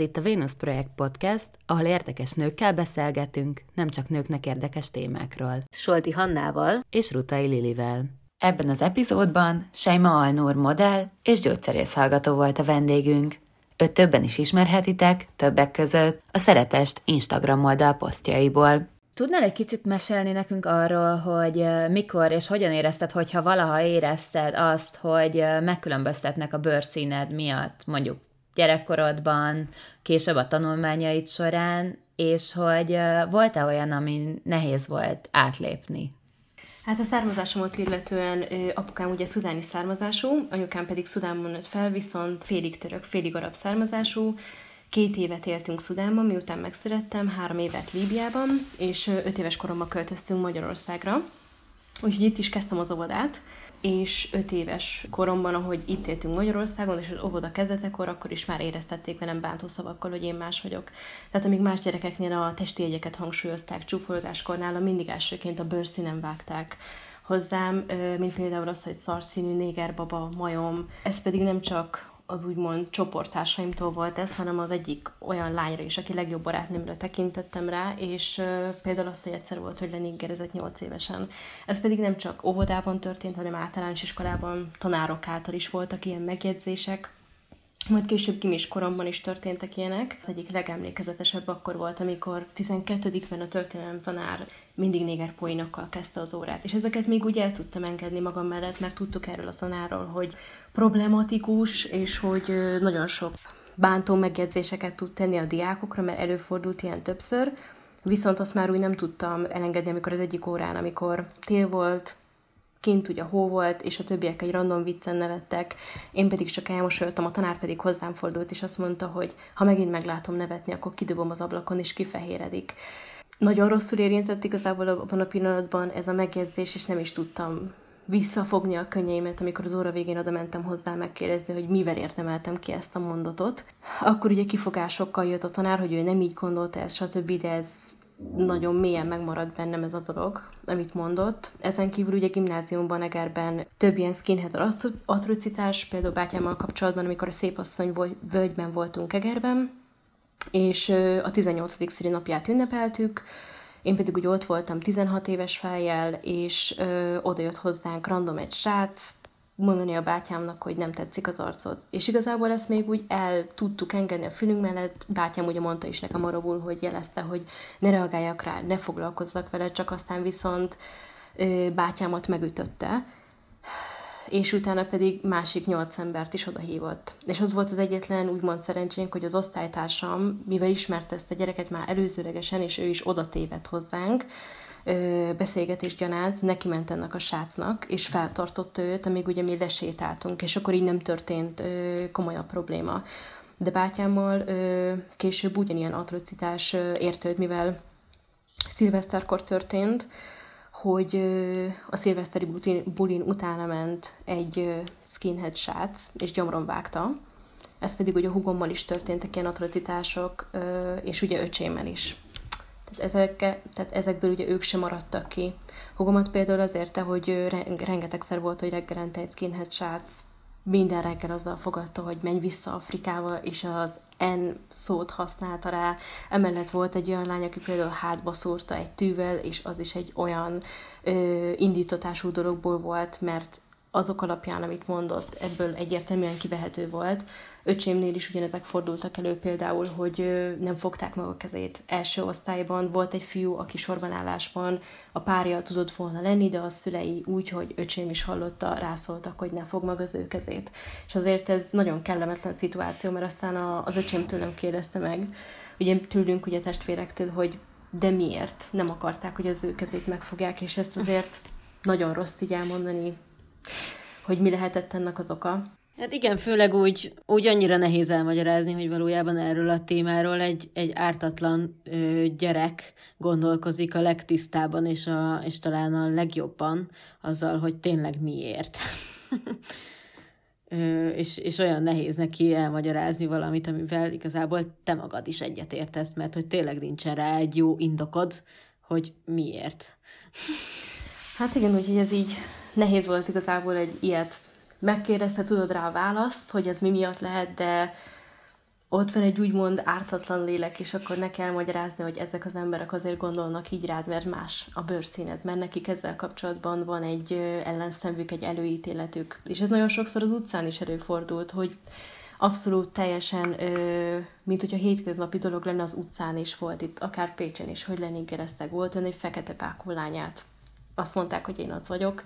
Ez itt a Venus Projekt Podcast, ahol érdekes nőkkel beszélgetünk, nem csak nőknek érdekes témákról. Solti Hannával és Rutai Lilivel. Ebben az epizódban Sejma Alnur modell és gyógyszerész hallgató volt a vendégünk. Őt többen is ismerhetitek, többek között a Szeretest Instagram oldal posztjaiból. Tudnál egy kicsit mesélni nekünk arról, hogy mikor és hogyan érezted, hogyha valaha érezted azt, hogy megkülönböztetnek a bőrszíned miatt, mondjuk gyerekkorodban, később a tanulmányaid során, és hogy volt-e olyan, ami nehéz volt átlépni? Hát a származásomat illetően apukám ugye szudáni származású, anyukám pedig Szudánban nőtt fel, viszont félig török, félig arab származású. Két évet éltünk Szudánban, miután megszülettem, három évet Líbiában, és öt éves koromban költöztünk Magyarországra. Úgyhogy itt is kezdtem az óvodát, és öt éves koromban, ahogy itt éltünk Magyarországon, és az óvoda kezdetekor, akkor is már éreztették velem bántó szavakkal, hogy én más vagyok. Tehát amíg más gyerekeknél a testi jegyeket hangsúlyozták, csúfolódáskor nálam mindig elsőként a bőrszínen vágták hozzám, mint például az, hogy szarszínű, négerbaba, majom. Ez pedig nem csak az úgymond csoporttársaimtól volt ez, hanem az egyik olyan lányra is, aki legjobb barátnőmre tekintettem rá, és például az, hogy egyszer volt, hogy leniggerezett 8 évesen. Ez pedig nem csak óvodában történt, hanem általános iskolában tanárok által is voltak ilyen megjegyzések, majd később kimis koromban is történtek ilyenek. Az egyik legemlékezetesebb akkor volt, amikor 12-ben a történelem tanár mindig néger poénokkal kezdte az órát. És ezeket még úgy el tudtam engedni magam mellett, mert tudtuk erről a tanárról, hogy problematikus, és hogy nagyon sok bántó megjegyzéseket tud tenni a diákokra, mert előfordult ilyen többször. Viszont azt már úgy nem tudtam elengedni, amikor az egyik órán, amikor tél volt, kint ugye hó volt, és a többiek egy random viccen nevettek, én pedig csak elmosolyodtam, a tanár pedig hozzám fordult, és azt mondta, hogy ha megint meglátom nevetni, akkor kidobom az ablakon, és kifehéredik. Nagyon rosszul érintett igazából abban a pillanatban ez a megjegyzés, és nem is tudtam visszafogni a könnyeimet, amikor az óra végén oda mentem hozzá megkérdezni, hogy mivel értemeltem ki ezt a mondatot. Akkor ugye kifogásokkal jött a tanár, hogy ő nem így gondolta ezt, stb., de ez nagyon mélyen megmaradt bennem ez a dolog, amit mondott. Ezen kívül ugye gimnáziumban, Egerben több ilyen skinhead atrocitás, például bátyámmal kapcsolatban, amikor a szépasszony völgyben voltunk Egerben, és a 18. szülinapját ünnepeltük, én pedig úgy ott voltam 16 éves fejjel, és ö, oda jött hozzánk random egy srác, mondani a bátyámnak, hogy nem tetszik az arcod. És igazából ezt még úgy el tudtuk engedni a fülünk mellett, bátyám ugye mondta is nekem arabul, hogy jelezte, hogy ne reagáljak rá, ne foglalkozzak vele, csak aztán viszont ö, bátyámat megütötte, és utána pedig másik nyolc embert is odahívott. És az volt az egyetlen úgymond szerencsénk, hogy az osztálytársam, mivel ismerte ezt a gyereket már előzőlegesen, és ő is oda tévedt hozzánk, beszélgetés gyanánt, neki ment ennek a srácnak, és feltartotta őt, amíg ugye mi lesétáltunk, és akkor így nem történt komolyabb probléma. De bátyámmal később ugyanilyen atrocitás érte őt, mivel szilveszterkor történt, hogy a szilveszteri bulin utána ment egy skinhead srác, és gyomron vágta. Ez pedig ugye a hugommal is történtek ilyen atrocitások, és ugye öcsémmel is. Tehát, ezek, tehát ezekből ugye ők sem maradtak ki. Hugomat például azért, hogy rengetegszer volt, hogy reggelente egy skinhead srác minden reggel azzal fogadta, hogy menj vissza Afrikába, és az N szót használta rá. Emellett volt egy olyan lány, aki például hátba szúrta egy tűvel, és az is egy olyan ö, indítatású dologból volt, mert azok alapján, amit mondott, ebből egyértelműen kivehető volt. Öcsémnél is ugyanezek fordultak elő például, hogy nem fogták meg a kezét. Első osztályban volt egy fiú, aki sorbanállásban a párja tudott volna lenni, de a szülei úgy, hogy öcsém is hallotta, rászóltak, hogy ne fog meg az ő kezét. És azért ez nagyon kellemetlen szituáció, mert aztán az öcsémtől nem kérdezte meg, ugye tőlünk, ugye testvérektől, hogy de miért nem akarták, hogy az ő kezét megfogják, és ezt azért nagyon rossz így elmondani, hogy mi lehetett ennek az oka. Hát igen, főleg úgy, úgy annyira nehéz elmagyarázni, hogy valójában erről a témáról egy, egy ártatlan ö, gyerek gondolkozik a legtisztában és, a, és talán a legjobban azzal, hogy tényleg miért. ö, és, és olyan nehéz neki elmagyarázni valamit, amivel igazából te magad is egyetértesz, mert hogy tényleg nincsen rá egy jó indokod, hogy miért. Hát igen, úgyhogy ez így nehéz volt igazából egy ilyet megkérdezte, tudod rá a választ, hogy ez mi miatt lehet, de ott van egy úgymond ártatlan lélek, és akkor ne kell magyarázni, hogy ezek az emberek azért gondolnak így rád, mert más a bőrszíned, mert nekik ezzel kapcsolatban van egy ellenszemvük, egy előítéletük. És ez nagyon sokszor az utcán is előfordult, hogy abszolút teljesen, mint hogyha hétköznapi dolog lenne az utcán is volt, itt akár Pécsen is, hogy leningereztek. Volt ön egy fekete pákó lányát. Azt mondták, hogy én az vagyok.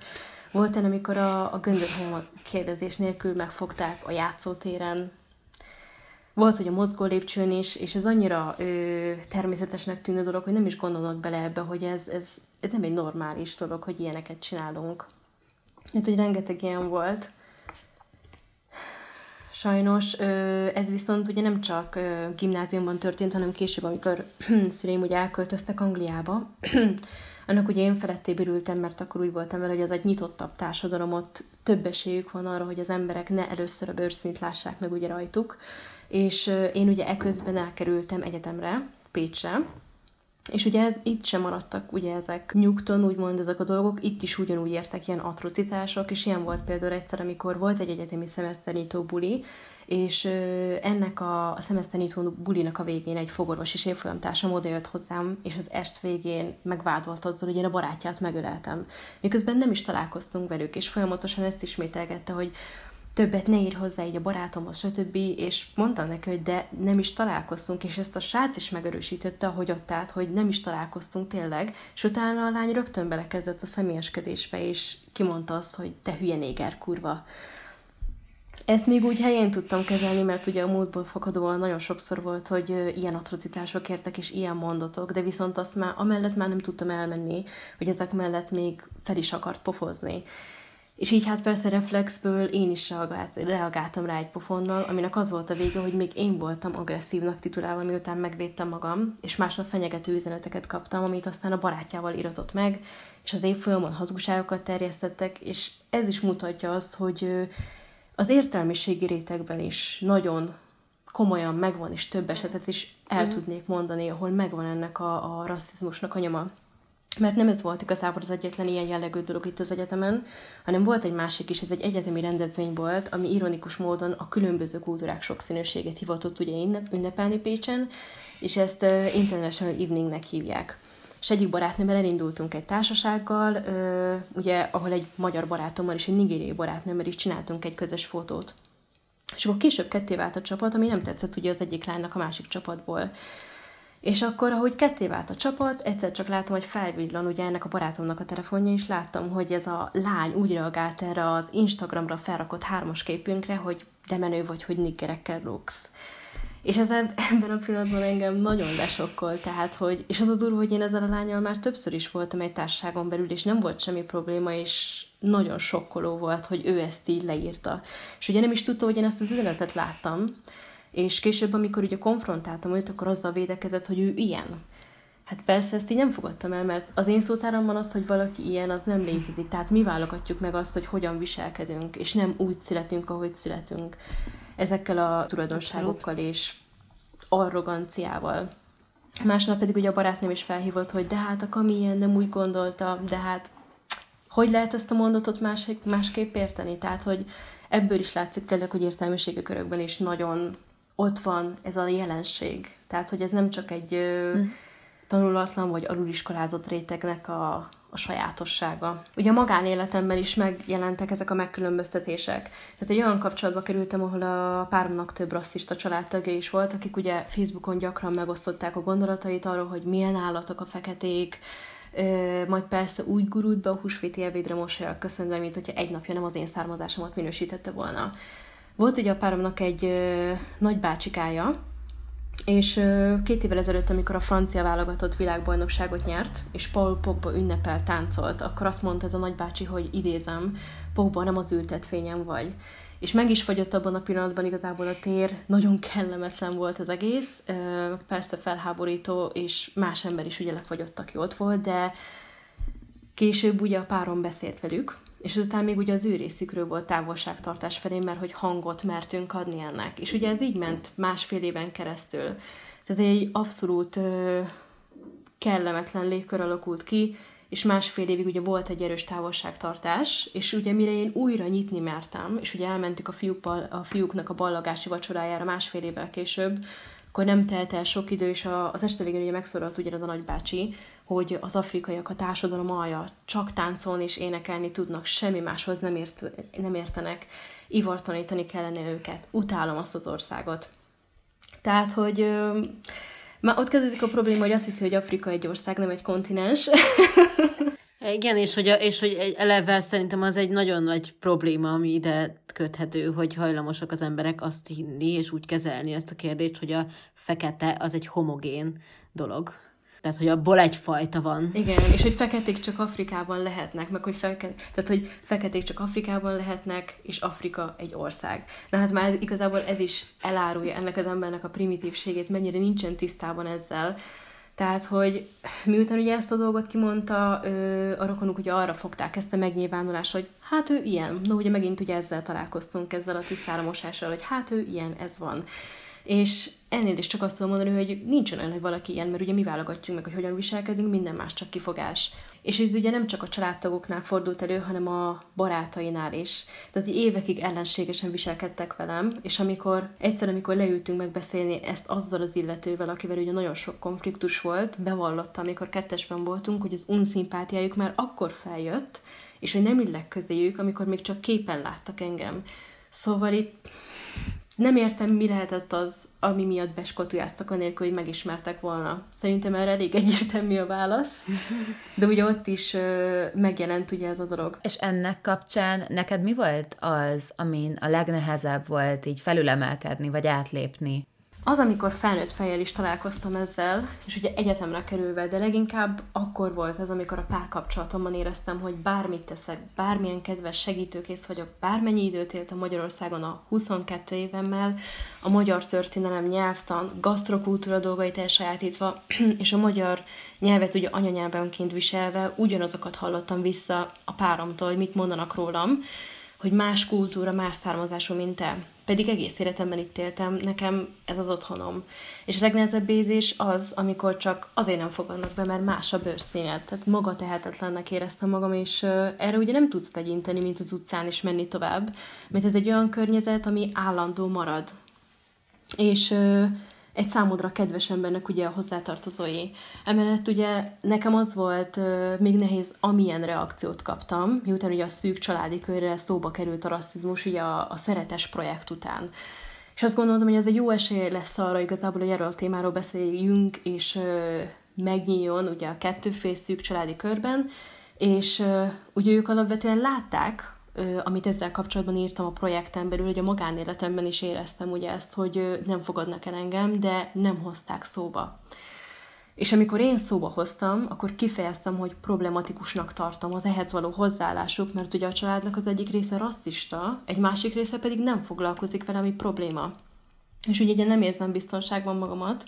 Volt olyan, amikor a, a göndörhelyemet kérdezés nélkül megfogták a játszótéren, volt, hogy a mozgó lépcsőn is, és ez annyira ö, természetesnek tűnő dolog, hogy nem is gondolnak bele ebbe, hogy ez, ez, ez nem egy normális dolog, hogy ilyeneket csinálunk. Hát, hogy rengeteg ilyen volt. Sajnos ö, ez viszont ugye nem csak ö, gimnáziumban történt, hanem később, amikor szüleim ugye elköltöztek Angliába, annak ugye én feletté bürültem, mert akkor úgy voltam vele, hogy az egy nyitottabb társadalom, ott több esélyük van arra, hogy az emberek ne először a bőrszint lássák meg ugye rajtuk, és én ugye eközben elkerültem egyetemre, Pécsre, és ugye ez, itt sem maradtak ugye ezek nyugton, úgymond ezek a dolgok, itt is ugyanúgy értek ilyen atrocitások, és ilyen volt például egyszer, amikor volt egy egyetemi szemeszternyitó buli, és ennek a, a szemeszternyitó bulinak a végén egy fogorvos és évfolyamtársam odajött hozzám, és az est végén megvádolt azzal, hogy én a barátját megöleltem. Miközben nem is találkoztunk velük, és folyamatosan ezt ismételgette, hogy többet ne ír hozzá így a barátomhoz, stb. És mondtam neki, hogy de nem is találkoztunk, és ezt a srác is megerősítette, ahogy ott állt, hogy nem is találkoztunk tényleg, és utána a lány rögtön belekezdett a személyeskedésbe, és kimondta azt, hogy te hülye néger kurva. Ezt még úgy helyén tudtam kezelni, mert ugye a múltból fakadóan nagyon sokszor volt, hogy ilyen atrocitások értek, és ilyen mondatok, de viszont azt már, amellett már nem tudtam elmenni, hogy ezek mellett még fel is akart pofozni. És így hát persze reflexből én is reagált, reagáltam rá egy pofonnal, aminek az volt a vége, hogy még én voltam agresszívnak titulálva, miután megvédtem magam, és másnap fenyegető üzeneteket kaptam, amit aztán a barátjával iratott meg, és az évfolyamon hazugságokat terjesztettek, és ez is mutatja azt, hogy az értelmiségi rétegben is nagyon komolyan megvan, és több esetet is el mm. tudnék mondani, ahol megvan ennek a, a rasszizmusnak a nyoma mert nem ez volt igazából az egyetlen ilyen jellegű dolog itt az egyetemen, hanem volt egy másik is, ez egy egyetemi rendezvény volt, ami ironikus módon a különböző kultúrák sokszínűséget hivatott ugye ünnepelni Pécsen, és ezt International Eveningnek hívják. És egyik barátnőmmel elindultunk egy társasággal, uh, ugye, ahol egy magyar barátommal és egy nigériai barátnőmmel is csináltunk egy közös fotót. És akkor később ketté vált a csapat, ami nem tetszett ugye az egyik lánynak a másik csapatból. És akkor, ahogy ketté vált a csapat, egyszer csak láttam, hogy felvillan ugye ennek a barátomnak a telefonja, és láttam, hogy ez a lány úgy reagált erre az Instagramra felrakott hármas képünkre, hogy de menő vagy, hogy niggerekkel luksz. És ez ebben a pillanatban engem nagyon lesokkolt, tehát, hogy, és az a durva, hogy én ezzel a lányal már többször is voltam egy társaságon belül, és nem volt semmi probléma, és nagyon sokkoló volt, hogy ő ezt így leírta. És ugye nem is tudta, hogy én ezt az üzenetet láttam, és később, amikor ugye konfrontáltam őt, akkor azzal védekezett, hogy ő ilyen. Hát persze ezt így nem fogadtam el, mert az én szótáramban az, hogy valaki ilyen, az nem létezik. Tehát mi válogatjuk meg azt, hogy hogyan viselkedünk, és nem úgy születünk, ahogy születünk. Ezekkel a tulajdonságokkal és arroganciával. Másnap pedig ugye a barátnőm is felhívott, hogy de hát a Kami ilyen nem úgy gondolta, de hát hogy lehet ezt a mondatot más, másképp érteni? Tehát, hogy ebből is látszik tényleg, hogy értelmiségi körökben is nagyon ott van ez a jelenség. Tehát, hogy ez nem csak egy mm. tanulatlan vagy aluliskolázott rétegnek a, a sajátossága. Ugye a magánéletemben is megjelentek ezek a megkülönböztetések. Tehát egy olyan kapcsolatba kerültem, ahol a páromnak több rasszista családtagja is volt, akik ugye Facebookon gyakran megosztották a gondolatait arról, hogy milyen állatok a feketék, majd persze úgy gurult be a húsvéti elvédre mosolyal köszönve, mint hogyha egy napja nem az én származásomat minősítette volna. Volt ugye a páromnak egy nagybácsikája, és két évvel ezelőtt, amikor a francia válogatott világbajnokságot nyert, és Paul Pogba ünnepel, táncolt, akkor azt mondta ez a nagybácsi, hogy idézem, Pogba nem az ültet fényem vagy. És meg is fagyott abban a pillanatban igazából a tér, nagyon kellemetlen volt az egész, persze felháborító, és más ember is ugye lefagyott, aki ott volt, de később ugye a párom beszélt velük, és azután még ugye az ő részükről volt távolságtartás felé, mert hogy hangot mertünk adni ennek. És ugye ez így ment másfél éven keresztül. Tehát egy abszolút ö, kellemetlen légkör alakult ki, és másfél évig ugye volt egy erős távolságtartás, és ugye mire én újra nyitni mertem, és ugye elmentük a, fiúk, a fiúknak a ballagási vacsorájára másfél évvel később, akkor nem telt el sok idő, és az este végén ugye megszólalt ugyanaz a nagybácsi, hogy az afrikaiak a társadalom alja csak táncolni és énekelni tudnak, semmi máshoz nem, ért, nem értenek, ivartanítani kellene őket. Utálom azt az országot. Tehát, hogy már ott kezdődik a probléma, hogy azt hiszi, hogy Afrika egy ország, nem egy kontinens. Igen, és hogy, a, és hogy eleve szerintem az egy nagyon nagy probléma, ami ide köthető, hogy hajlamosak az emberek azt hinni és úgy kezelni ezt a kérdést, hogy a fekete az egy homogén dolog. Tehát, hogy abból egyfajta van. Igen, és hogy feketék csak Afrikában lehetnek, meg hogy, feke, tehát, hogy feketék csak Afrikában lehetnek, és Afrika egy ország. Na hát már igazából ez is elárulja ennek az embernek a primitívségét, mennyire nincsen tisztában ezzel. Tehát, hogy miután ugye ezt a dolgot kimondta, a rokonuk ugye arra fogták ezt a megnyilvánulást, hogy hát ő ilyen. No, ugye megint ugye ezzel találkoztunk, ezzel a tisztáramosással, hogy hát ő ilyen, ez van. És ennél is csak azt tudom mondani, hogy nincsen olyan, hogy valaki ilyen, mert ugye mi válogatjuk meg, hogy hogyan viselkedünk, minden más csak kifogás. És ez ugye nem csak a családtagoknál fordult elő, hanem a barátainál is. De az évekig ellenségesen viselkedtek velem, és amikor egyszer, amikor leültünk megbeszélni ezt azzal az illetővel, akivel ugye nagyon sok konfliktus volt, bevallotta, amikor kettesben voltunk, hogy az unszimpátiájuk már akkor feljött, és hogy nem illek közéjük, amikor még csak képen láttak engem. Szóval itt nem értem, mi lehetett az, ami miatt beskotujáztak anélkül, hogy megismertek volna. Szerintem erre elég egyértelmű a válasz. De ugye ott is ö, megjelent ugye ez a dolog. És ennek kapcsán neked mi volt az, amin a legnehezebb volt így felülemelkedni, vagy átlépni? Az, amikor felnőtt fejjel is találkoztam ezzel, és ugye egyetemre kerülve, de leginkább akkor volt ez, amikor a párkapcsolatomban éreztem, hogy bármit teszek, bármilyen kedves segítőkész vagyok, bármennyi időt éltem Magyarországon a 22 évemmel, a magyar történelem, nyelvtan, gasztrokultúra dolgait elsajátítva, és a magyar nyelvet ugye anyanyelvenként viselve ugyanazokat hallottam vissza a páromtól, hogy mit mondanak rólam, hogy más kultúra, más származású, mint te. Pedig egész életemben itt éltem, nekem ez az otthonom. És a legnehezebb érzés az, amikor csak azért nem fogadnak be, mert más a bőrszínet. Tehát maga tehetetlennek éreztem magam, és erre ugye nem tudsz tegyinteni, mint az utcán, és menni tovább. Mert ez egy olyan környezet, ami állandó marad. És egy számodra kedves embernek ugye a hozzátartozói. Emellett ugye nekem az volt uh, még nehéz, amilyen reakciót kaptam, miután ugye a szűk családi körre szóba került a rasszizmus ugye a, a szeretes projekt után. És azt gondoltam, hogy ez egy jó esély lesz arra igazából, hogy erről a témáról beszéljünk, és uh, megnyíljon ugye a kettőfél szűk családi körben, és uh, ugye ők alapvetően látták, amit ezzel kapcsolatban írtam a projekten belül, hogy a magánéletemben is éreztem ugye ezt, hogy nem fogadnak el engem, de nem hozták szóba. És amikor én szóba hoztam, akkor kifejeztem, hogy problematikusnak tartom az ehhez való hozzáállásuk, mert ugye a családnak az egyik része rasszista, egy másik része pedig nem foglalkozik vele, ami probléma. És ugye nem érzem biztonságban magamat,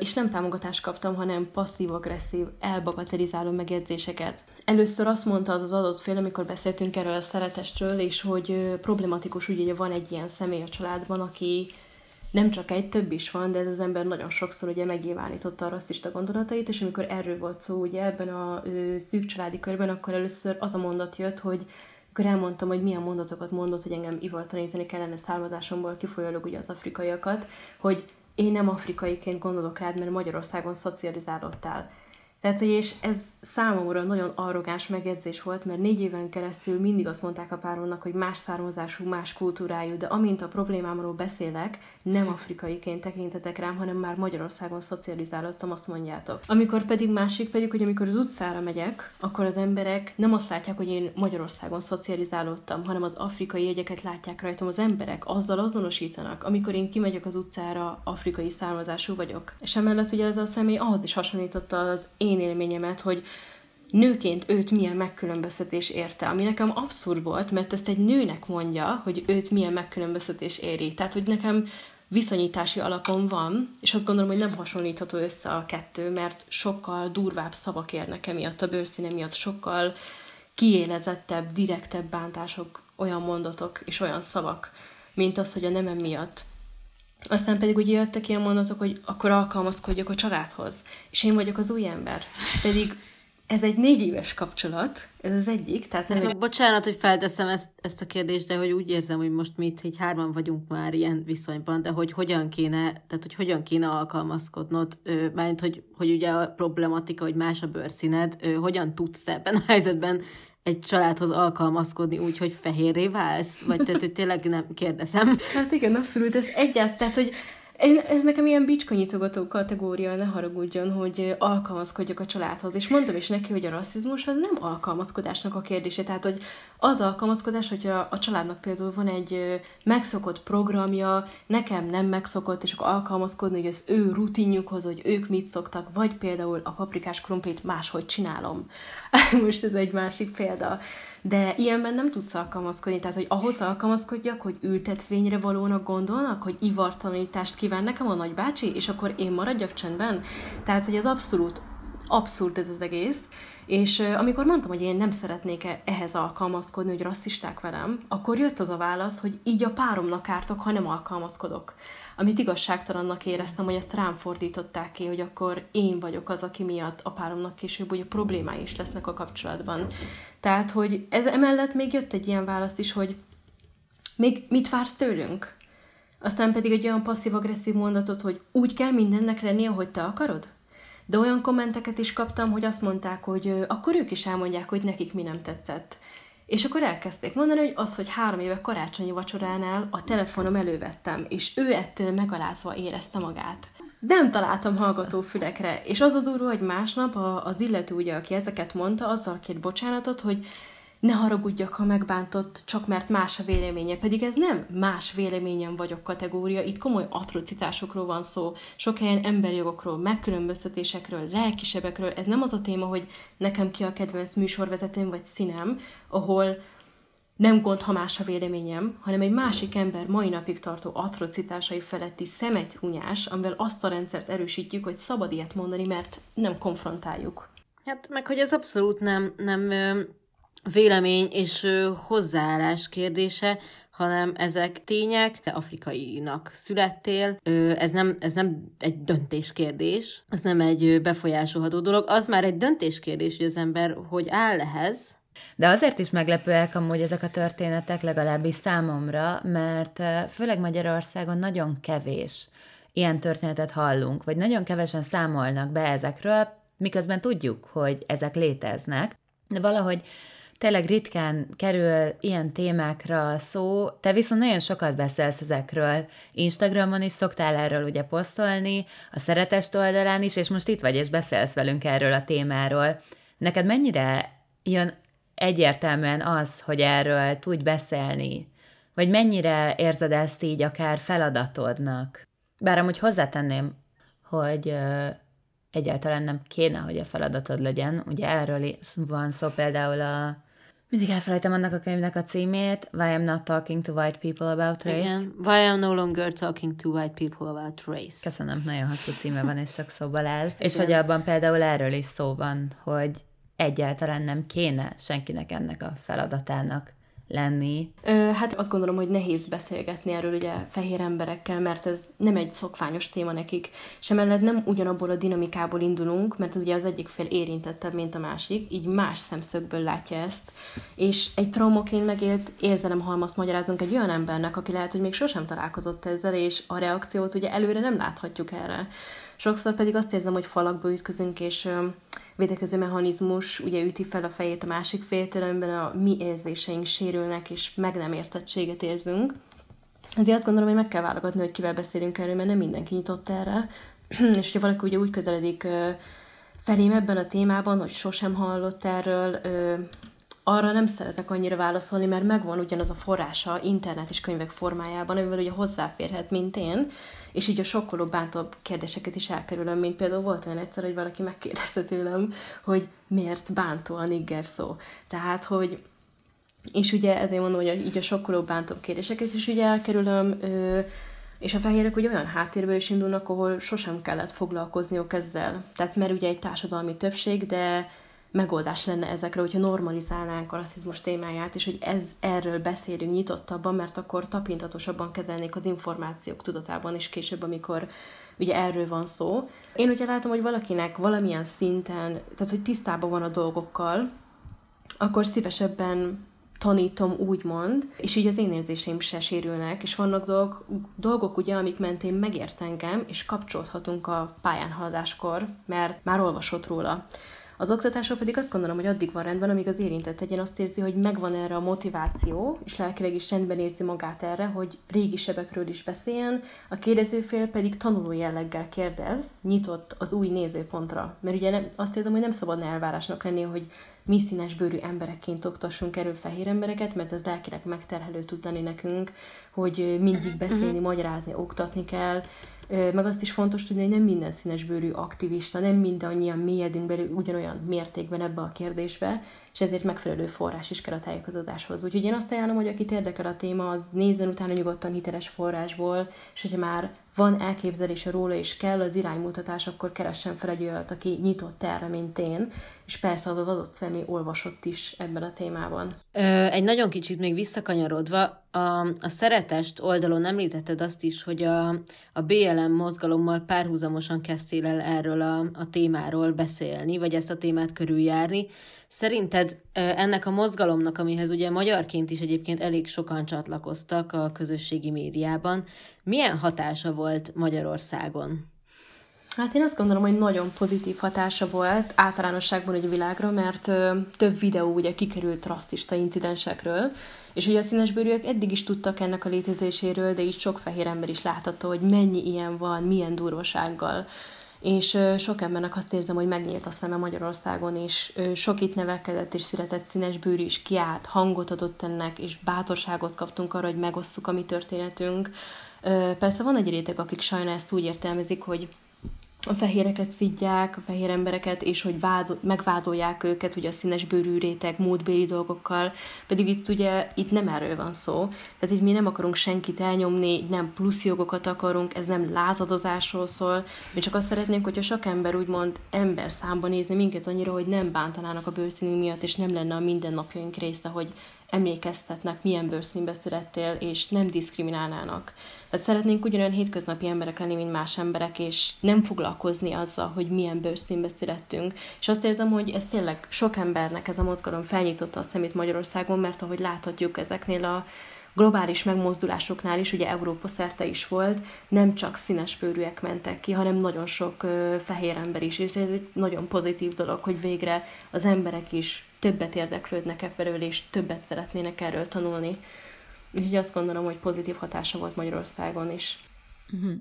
és nem támogatást kaptam, hanem passzív-agresszív, elbagatelizáló megjegyzéseket. Először azt mondta az az adott fél, amikor beszéltünk erről a szeretestről, és hogy problematikus, ugye van egy ilyen személy a családban, aki nem csak egy, több is van, de ez az ember nagyon sokszor ugye megnyilvánította a rasszista gondolatait, és amikor erről volt szó ugye ebben a ö, szűk családi körben, akkor először az a mondat jött, hogy akkor elmondtam, hogy milyen mondatokat mondott, hogy engem ivartanítani kellene származásomból kifolyólag ugye az afrikaiakat, hogy én nem afrikaiként gondolok rád, mert Magyarországon szocializálódtál. Tehát, hogy és ez számomra nagyon arrogáns megjegyzés volt, mert négy éven keresztül mindig azt mondták a páromnak, hogy más származású, más kultúrájú, de amint a problémámról beszélek, nem afrikaiként tekintetek rám, hanem már Magyarországon szocializálódtam, azt mondjátok. Amikor pedig másik pedig, hogy amikor az utcára megyek, akkor az emberek nem azt látják, hogy én Magyarországon szocializálódtam, hanem az afrikai jegyeket látják rajtam az emberek, azzal azonosítanak. Amikor én kimegyek az utcára, afrikai származású vagyok. És emellett ugye ez a személy ahhoz is hasonlította az én élményemet, hogy nőként őt milyen megkülönböztetés érte, ami nekem abszurd volt, mert ezt egy nőnek mondja, hogy őt milyen megkülönböztetés éri. Tehát, hogy nekem viszonyítási alapon van, és azt gondolom, hogy nem hasonlítható össze a kettő, mert sokkal durvább szavak érnek emiatt a bőrszíne miatt, sokkal kiélezettebb, direktebb bántások, olyan mondatok és olyan szavak, mint az, hogy a nemem miatt. Aztán pedig ugye jöttek ilyen mondatok, hogy akkor alkalmazkodjak a családhoz, és én vagyok az új ember. Pedig ez egy négy éves kapcsolat, ez az egyik, tehát nem... Egy... Bocsánat, hogy felteszem ezt, ezt a kérdést, de hogy úgy érzem, hogy most mi itt így hárman vagyunk már ilyen viszonyban, de hogy hogyan kéne, tehát hogy hogyan kéne alkalmazkodnod, mármint, hogy, hogy ugye a problematika, hogy más a bőrszíned, hogyan tudsz ebben a helyzetben egy családhoz alkalmazkodni úgy, hogy fehérré válsz? Vagy tehát, hogy tényleg nem kérdezem. Hát igen, abszolút, ez egyáltalán, tehát, hogy ez nekem ilyen bicskanyitogató kategória, ne haragudjon, hogy alkalmazkodjak a családhoz. És mondom is neki, hogy a rasszizmus az nem alkalmazkodásnak a kérdése. Tehát, hogy az alkalmazkodás, hogy a, a családnak például van egy megszokott programja, nekem nem megszokott, és akkor alkalmazkodni, hogy az ő rutinjukhoz, hogy ők mit szoktak, vagy például a paprikás krumplit máshogy csinálom. Most ez egy másik példa de ilyenben nem tudsz alkalmazkodni, tehát hogy ahhoz alkalmazkodjak, hogy ültetvényre valónak gondolnak, hogy ivartalanítást kíván nekem a nagybácsi, és akkor én maradjak csendben. Tehát, hogy ez abszolút abszurd ez az egész, és amikor mondtam, hogy én nem szeretnék -e ehhez alkalmazkodni, hogy rasszisták velem, akkor jött az a válasz, hogy így a páromnak ártok, ha nem alkalmazkodok. Amit igazságtalannak éreztem, hogy ezt rám fordították ki, hogy akkor én vagyok az, aki miatt a páromnak később ugye problémái is lesznek a kapcsolatban. Tehát, hogy ez emellett még jött egy ilyen választ is, hogy még mit vársz tőlünk? Aztán pedig egy olyan passzív-agresszív mondatot, hogy úgy kell mindennek lenni, ahogy te akarod? De olyan kommenteket is kaptam, hogy azt mondták, hogy akkor ők is elmondják, hogy nekik mi nem tetszett. És akkor elkezdték mondani, hogy az, hogy három éve karácsonyi vacsoránál a telefonom elővettem, és ő ettől megalázva érezte magát. Nem találtam hallgató fülekre, és az a durva, hogy másnap az illető, ugye, aki ezeket mondta, azzal két bocsánatot, hogy ne haragudjak, ha megbántott, csak mert más a véleménye. Pedig ez nem más véleményem vagyok kategória, itt komoly atrocitásokról van szó, sok helyen emberjogokról, megkülönböztetésekről, lelkisebekről. Ez nem az a téma, hogy nekem ki a kedvenc műsorvezetőm vagy színem, ahol nem gond, ha más a véleményem, hanem egy másik ember mai napig tartó atrocitásai feletti szemetrunyás, amivel azt a rendszert erősítjük, hogy szabad ilyet mondani, mert nem konfrontáljuk. Hát meg, hogy ez abszolút nem, nem vélemény és hozzáállás kérdése, hanem ezek tények, afrikainak születtél, ez nem, ez nem egy döntéskérdés, ez nem egy befolyásolható dolog, az már egy döntéskérdés, hogy az ember hogy áll ehhez, de azért is meglepőek amúgy ezek a történetek, legalábbis számomra, mert főleg Magyarországon nagyon kevés ilyen történetet hallunk, vagy nagyon kevesen számolnak be ezekről, miközben tudjuk, hogy ezek léteznek, de valahogy tényleg ritkán kerül ilyen témákra szó, te viszont nagyon sokat beszélsz ezekről. Instagramon is szoktál erről ugye posztolni, a szeretest oldalán is, és most itt vagy, és beszélsz velünk erről a témáról. Neked mennyire jön egyértelműen az, hogy erről tudj beszélni, vagy mennyire érzed ezt így akár feladatodnak? Bár amúgy hozzátenném, hogy egyáltalán nem kéne, hogy a feladatod legyen. Ugye erről van szó például a mindig elfelejtem annak a könyvnek a címét, Why I'm not talking to white people about race. Igen. Why I'm no longer talking to white people about race. Köszönöm, nagyon hosszú címe van, és sok szóval áll. És hogy abban például erről is szó van, hogy egyáltalán nem kéne senkinek ennek a feladatának lenni. Ö, hát azt gondolom, hogy nehéz beszélgetni erről ugye fehér emberekkel, mert ez nem egy szokványos téma nekik. Sem mellett nem ugyanabból a dinamikából indulunk, mert ugye az egyik fél érintettebb, mint a másik, így más szemszögből látja ezt. És egy traumaként megélt halmazt magyarázunk egy olyan embernek, aki lehet, hogy még sosem találkozott ezzel, és a reakciót ugye előre nem láthatjuk erre. Sokszor pedig azt érzem, hogy falakba ütközünk, és védekező mechanizmus ugye üti fel a fejét a másik féltől, amiben a mi érzéseink sérülnek, és meg nem értettséget érzünk. Ezért azt gondolom, hogy meg kell válogatni, hogy kivel beszélünk erről, mert nem mindenki nyitott erre. és hogyha valaki ugye úgy közeledik felém ebben a témában, hogy sosem hallott erről, arra nem szeretek annyira válaszolni, mert megvan ugyanaz a forrása internet és könyvek formájában, amivel ugye hozzáférhet, mint én, és így a sokkoló, bántóbb kérdéseket is elkerülöm, mint például volt olyan egyszer, hogy valaki megkérdezte tőlem, hogy miért bántó a nigger szó. Tehát, hogy és ugye ezért mondom, hogy így a sokkoló, bántóbb kérdéseket is ugye elkerülöm, és a fehérek ugye olyan háttérből is indulnak, ahol sosem kellett foglalkozniuk ezzel. Tehát mert ugye egy társadalmi többség, de megoldás lenne ezekre, hogyha normalizálnánk a rasszizmus témáját, és hogy ez, erről beszélünk nyitottabban, mert akkor tapintatosabban kezelnék az információk tudatában is később, amikor ugye erről van szó. Én ugye látom, hogy valakinek valamilyen szinten, tehát hogy tisztában van a dolgokkal, akkor szívesebben tanítom, úgymond, és így az én érzéseim se sérülnek, és vannak dolgok, dolgok ugye, amik mentén megért engem, és kapcsolódhatunk a pályán haladáskor, mert már olvasott róla. Az oktatásról pedig azt gondolom, hogy addig van rendben, amíg az érintett egyen azt érzi, hogy megvan erre a motiváció, és lelkileg is rendben érzi magát erre, hogy régi sebekről is beszéljen, a kérdezőfél pedig tanuló jelleggel kérdez, nyitott az új nézőpontra. Mert ugye nem, azt érzem, hogy nem szabadna elvárásnak lenni, hogy mi színes bőrű emberekként oktassunk erről fehér embereket, mert ez lelkileg megterhelő tud lenni nekünk, hogy mindig mhm, beszélni, uh-huh. magyarázni, oktatni kell, meg azt is fontos tudni, hogy nem minden színes bőrű aktivista, nem mindannyian mélyedünk belül ugyanolyan mértékben ebbe a kérdésbe, és ezért megfelelő forrás is kell a tájékozódáshoz. Úgyhogy én azt ajánlom, hogy akit érdekel a téma, az nézzen utána nyugodtan hiteles forrásból, és hogyha már van elképzelése róla, és kell az iránymutatás, akkor keressen fel egy olyat, aki nyitott erre, mint én, és persze az adott személy olvasott is ebben a témában. Ö, egy nagyon kicsit még visszakanyarodva, a, a szeretest oldalon említetted azt is, hogy a, a BLM mozgalommal párhuzamosan kezdtél el erről a, a témáról beszélni, vagy ezt a témát körüljárni. Szerinted ennek a mozgalomnak, amihez ugye magyarként is egyébként elég sokan csatlakoztak a közösségi médiában, milyen hatása volt Magyarországon? Hát én azt gondolom, hogy nagyon pozitív hatása volt általánosságban egy világra, mert ö, több videó ugye kikerült rasszista incidensekről, és ugye a színesbőrűek eddig is tudtak ennek a létezéséről, de így sok fehér ember is láthatta, hogy mennyi ilyen van, milyen durvasággal és sok embernek azt érzem, hogy megnyílt a szeme Magyarországon, és sok itt nevelkedett és született színes bőr is kiállt, hangot adott ennek, és bátorságot kaptunk arra, hogy megosszuk a mi történetünk. Persze van egy réteg, akik sajna ezt úgy értelmezik, hogy a fehéreket szidják, a fehér embereket, és hogy vád, megvádolják őket ugye a színes bőrű réteg, módbéli dolgokkal, pedig itt ugye itt nem erről van szó. Tehát itt mi nem akarunk senkit elnyomni, nem plusz jogokat akarunk, ez nem lázadozásról szól, mi csak azt szeretnénk, hogyha sok ember úgymond ember számban nézni minket annyira, hogy nem bántanának a bőrszínünk miatt, és nem lenne a mindennapjaink része, hogy emlékeztetnek, milyen bőrszínbe születtél, és nem diszkriminálnának. Tehát szeretnénk ugyanolyan hétköznapi emberek lenni, mint más emberek, és nem foglalkozni azzal, hogy milyen bőrszínbe születtünk. És azt érzem, hogy ez tényleg sok embernek ez a mozgalom felnyitotta a szemét Magyarországon, mert ahogy láthatjuk ezeknél a globális megmozdulásoknál is, ugye Európa szerte is volt, nem csak színes bőrűek mentek ki, hanem nagyon sok ö, fehér ember is, és ez egy nagyon pozitív dolog, hogy végre az emberek is többet érdeklődnek e felől, és többet szeretnének erről tanulni. Úgyhogy azt gondolom, hogy pozitív hatása volt Magyarországon is. Uh-huh.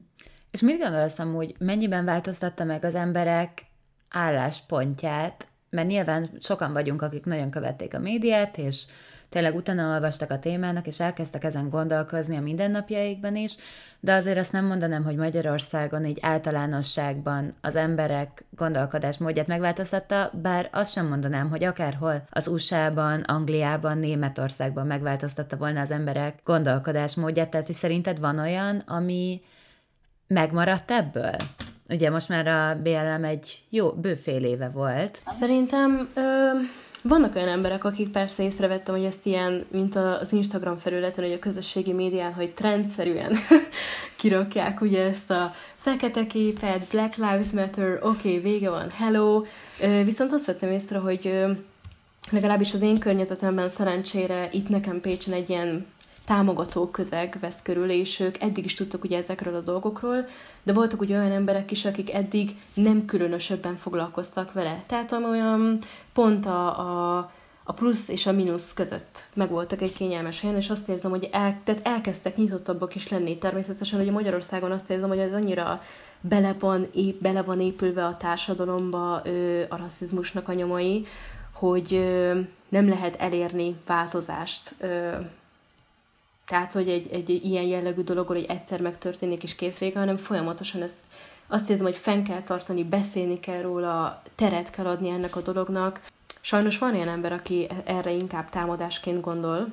És mit gondolsz amúgy, mennyiben változtatta meg az emberek álláspontját? Mert nyilván sokan vagyunk, akik nagyon követték a médiát, és tényleg utána olvastak a témának, és elkezdtek ezen gondolkozni a mindennapjaikban is, de azért azt nem mondanám, hogy Magyarországon így általánosságban az emberek gondolkodásmódját megváltoztatta, bár azt sem mondanám, hogy akárhol az USA-ban, Angliában, Németországban megváltoztatta volna az emberek gondolkodásmódját, tehát szerinted van olyan, ami megmaradt ebből? Ugye most már a BLM egy jó, bőfél éve volt. Szerintem ö- vannak olyan emberek, akik persze észrevettem, hogy ezt ilyen, mint az Instagram felületen, hogy a közösségi médián, hogy trendszerűen kirakják ugye ezt a fekete képet, Black Lives Matter, oké, okay, vége van, hello. Viszont azt vettem észre, hogy legalábbis az én környezetemben szerencsére itt nekem Pécsen egy ilyen támogató közeg vesz körül, és ők eddig is tudtak ugye ezekről a dolgokról, de voltak ugye olyan emberek is, akik eddig nem különösebben foglalkoztak vele. Tehát olyan pont a, a, a plusz és a mínusz között megvoltak egy kényelmes helyen, és azt érzem, hogy el, tehát elkezdtek nyitottabbak is lenni. Természetesen, hogy Magyarországon azt érzem, hogy ez annyira bele van, ép, bele van épülve a társadalomba ö, a rasszizmusnak a nyomai, hogy ö, nem lehet elérni változást ö, tehát, hogy egy, egy ilyen jellegű dologról, hogy egyszer megtörténik és kész vége, hanem folyamatosan ezt azt érzem, hogy fenn kell tartani, beszélni kell róla, teret kell adni ennek a dolognak. Sajnos van olyan ember, aki erre inkább támadásként gondol,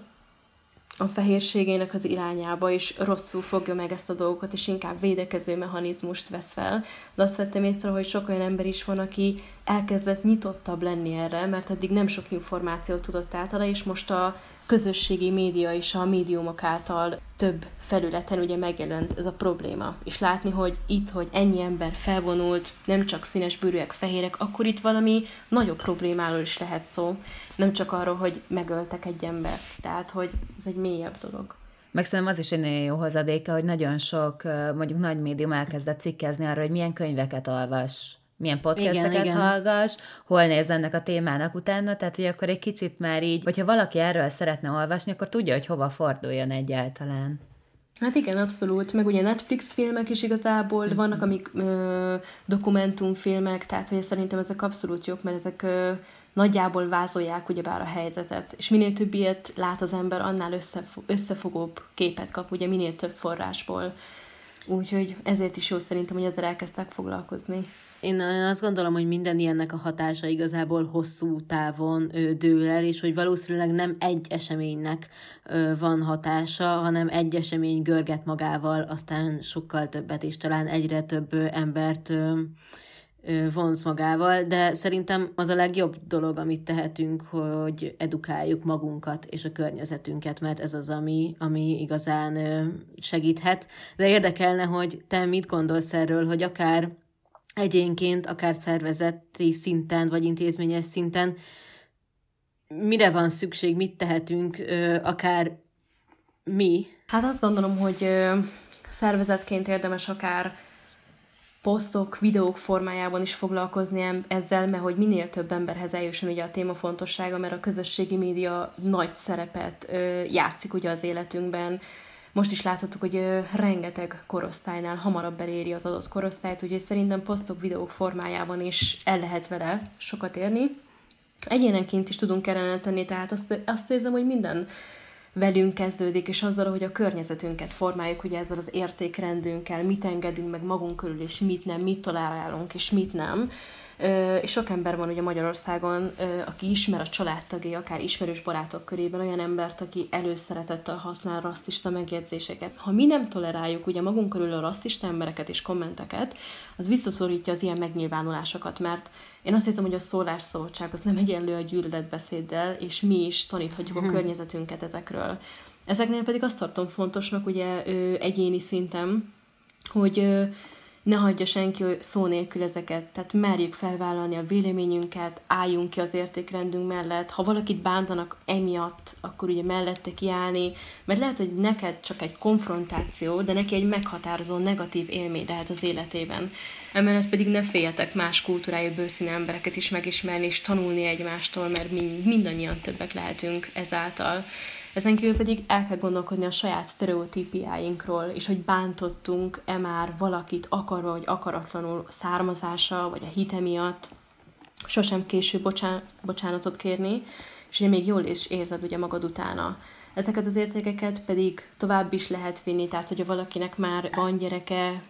a fehérségének az irányába, és rosszul fogja meg ezt a dolgokat, és inkább védekező mechanizmust vesz fel. De azt vettem észre, hogy sok olyan ember is van, aki elkezdett nyitottabb lenni erre, mert eddig nem sok információt tudott átadni, és most a közösségi média és a médiumok által több felületen ugye megjelent ez a probléma. És látni, hogy itt, hogy ennyi ember felvonult, nem csak színes bőrűek, fehérek, akkor itt valami nagyobb problémáról is lehet szó. Nem csak arról, hogy megöltek egy embert. Tehát, hogy ez egy mélyebb dolog. Meg szerintem az is egy nagyon jó hozadéka, hogy nagyon sok mondjuk nagy médium elkezdett cikkezni arra, hogy milyen könyveket olvas milyen podcasteket igen, igen. hallgass, hol néz ennek a témának utána, tehát hogy akkor egy kicsit már így, hogyha valaki erről szeretne olvasni, akkor tudja, hogy hova forduljon egyáltalán. Hát igen, abszolút. Meg ugye Netflix filmek is igazából, mm-hmm. vannak amik ö, dokumentumfilmek, tehát hogy szerintem ezek abszolút jók, mert ezek ö, nagyjából vázolják ugyebár a helyzetet. És minél több ilyet lát az ember, annál összefo- összefogóbb képet kap, ugye minél több forrásból. Úgyhogy ezért is jó szerintem, hogy ezzel elkezdtek foglalkozni. Én azt gondolom, hogy minden ilyennek a hatása igazából hosszú távon dől el, és hogy valószínűleg nem egy eseménynek van hatása, hanem egy esemény görget magával, aztán sokkal többet, és talán egyre több embert vonz magával, de szerintem az a legjobb dolog, amit tehetünk, hogy edukáljuk magunkat és a környezetünket, mert ez az, ami, ami igazán segíthet. De érdekelne, hogy te mit gondolsz erről, hogy akár egyénként, akár szervezeti szinten, vagy intézményes szinten, mire van szükség, mit tehetünk, akár mi? Hát azt gondolom, hogy szervezetként érdemes akár posztok, videók formájában is foglalkozni ezzel, mert hogy minél több emberhez eljusson ugye a téma fontossága, mert a közösségi média nagy szerepet játszik ugye az életünkben, most is láthatjuk, hogy rengeteg korosztálynál hamarabb eléri az adott korosztályt, úgyhogy szerintem posztok, videók formájában is el lehet vele sokat érni. Egyénenként is tudunk erre tenni, tehát azt, azt érzem, hogy minden velünk kezdődik, és azzal, hogy a környezetünket formáljuk, ugye ezzel az értékrendünkkel, mit engedünk meg magunk körül, és mit nem, mit tolerálunk, és mit nem és sok ember van ugye Magyarországon, aki ismer a családtagjai, akár ismerős barátok körében olyan embert, aki előszeretettel használ rasszista megjegyzéseket. Ha mi nem toleráljuk ugye magunk körül a rasszista embereket és kommenteket, az visszaszorítja az ilyen megnyilvánulásokat, mert én azt hiszem, hogy a szólásszabadság az nem egyenlő a gyűlöletbeszéddel, és mi is taníthatjuk a hmm. környezetünket ezekről. Ezeknél pedig azt tartom fontosnak ugye egyéni szinten, hogy ne hagyja senki szó nélkül ezeket, tehát merjük felvállalni a véleményünket, álljunk ki az értékrendünk mellett, ha valakit bántanak emiatt, akkor ugye mellette kiállni, mert lehet, hogy neked csak egy konfrontáció, de neki egy meghatározó negatív élmény lehet az életében. Emellett pedig ne féljetek más kultúrájú bőszíne embereket is megismerni és tanulni egymástól, mert mind, mindannyian többek lehetünk ezáltal. Ezen kívül pedig el kell gondolkodni a saját sztereotípiáinkról, és hogy bántottunk-e már valakit akarva vagy akaratlanul származása, vagy a hite miatt. Sosem késő bocsán- bocsánatot kérni, és ugye még jól is érzed ugye magad utána. Ezeket az értékeket pedig tovább is lehet vinni, tehát hogyha valakinek már van gyereke,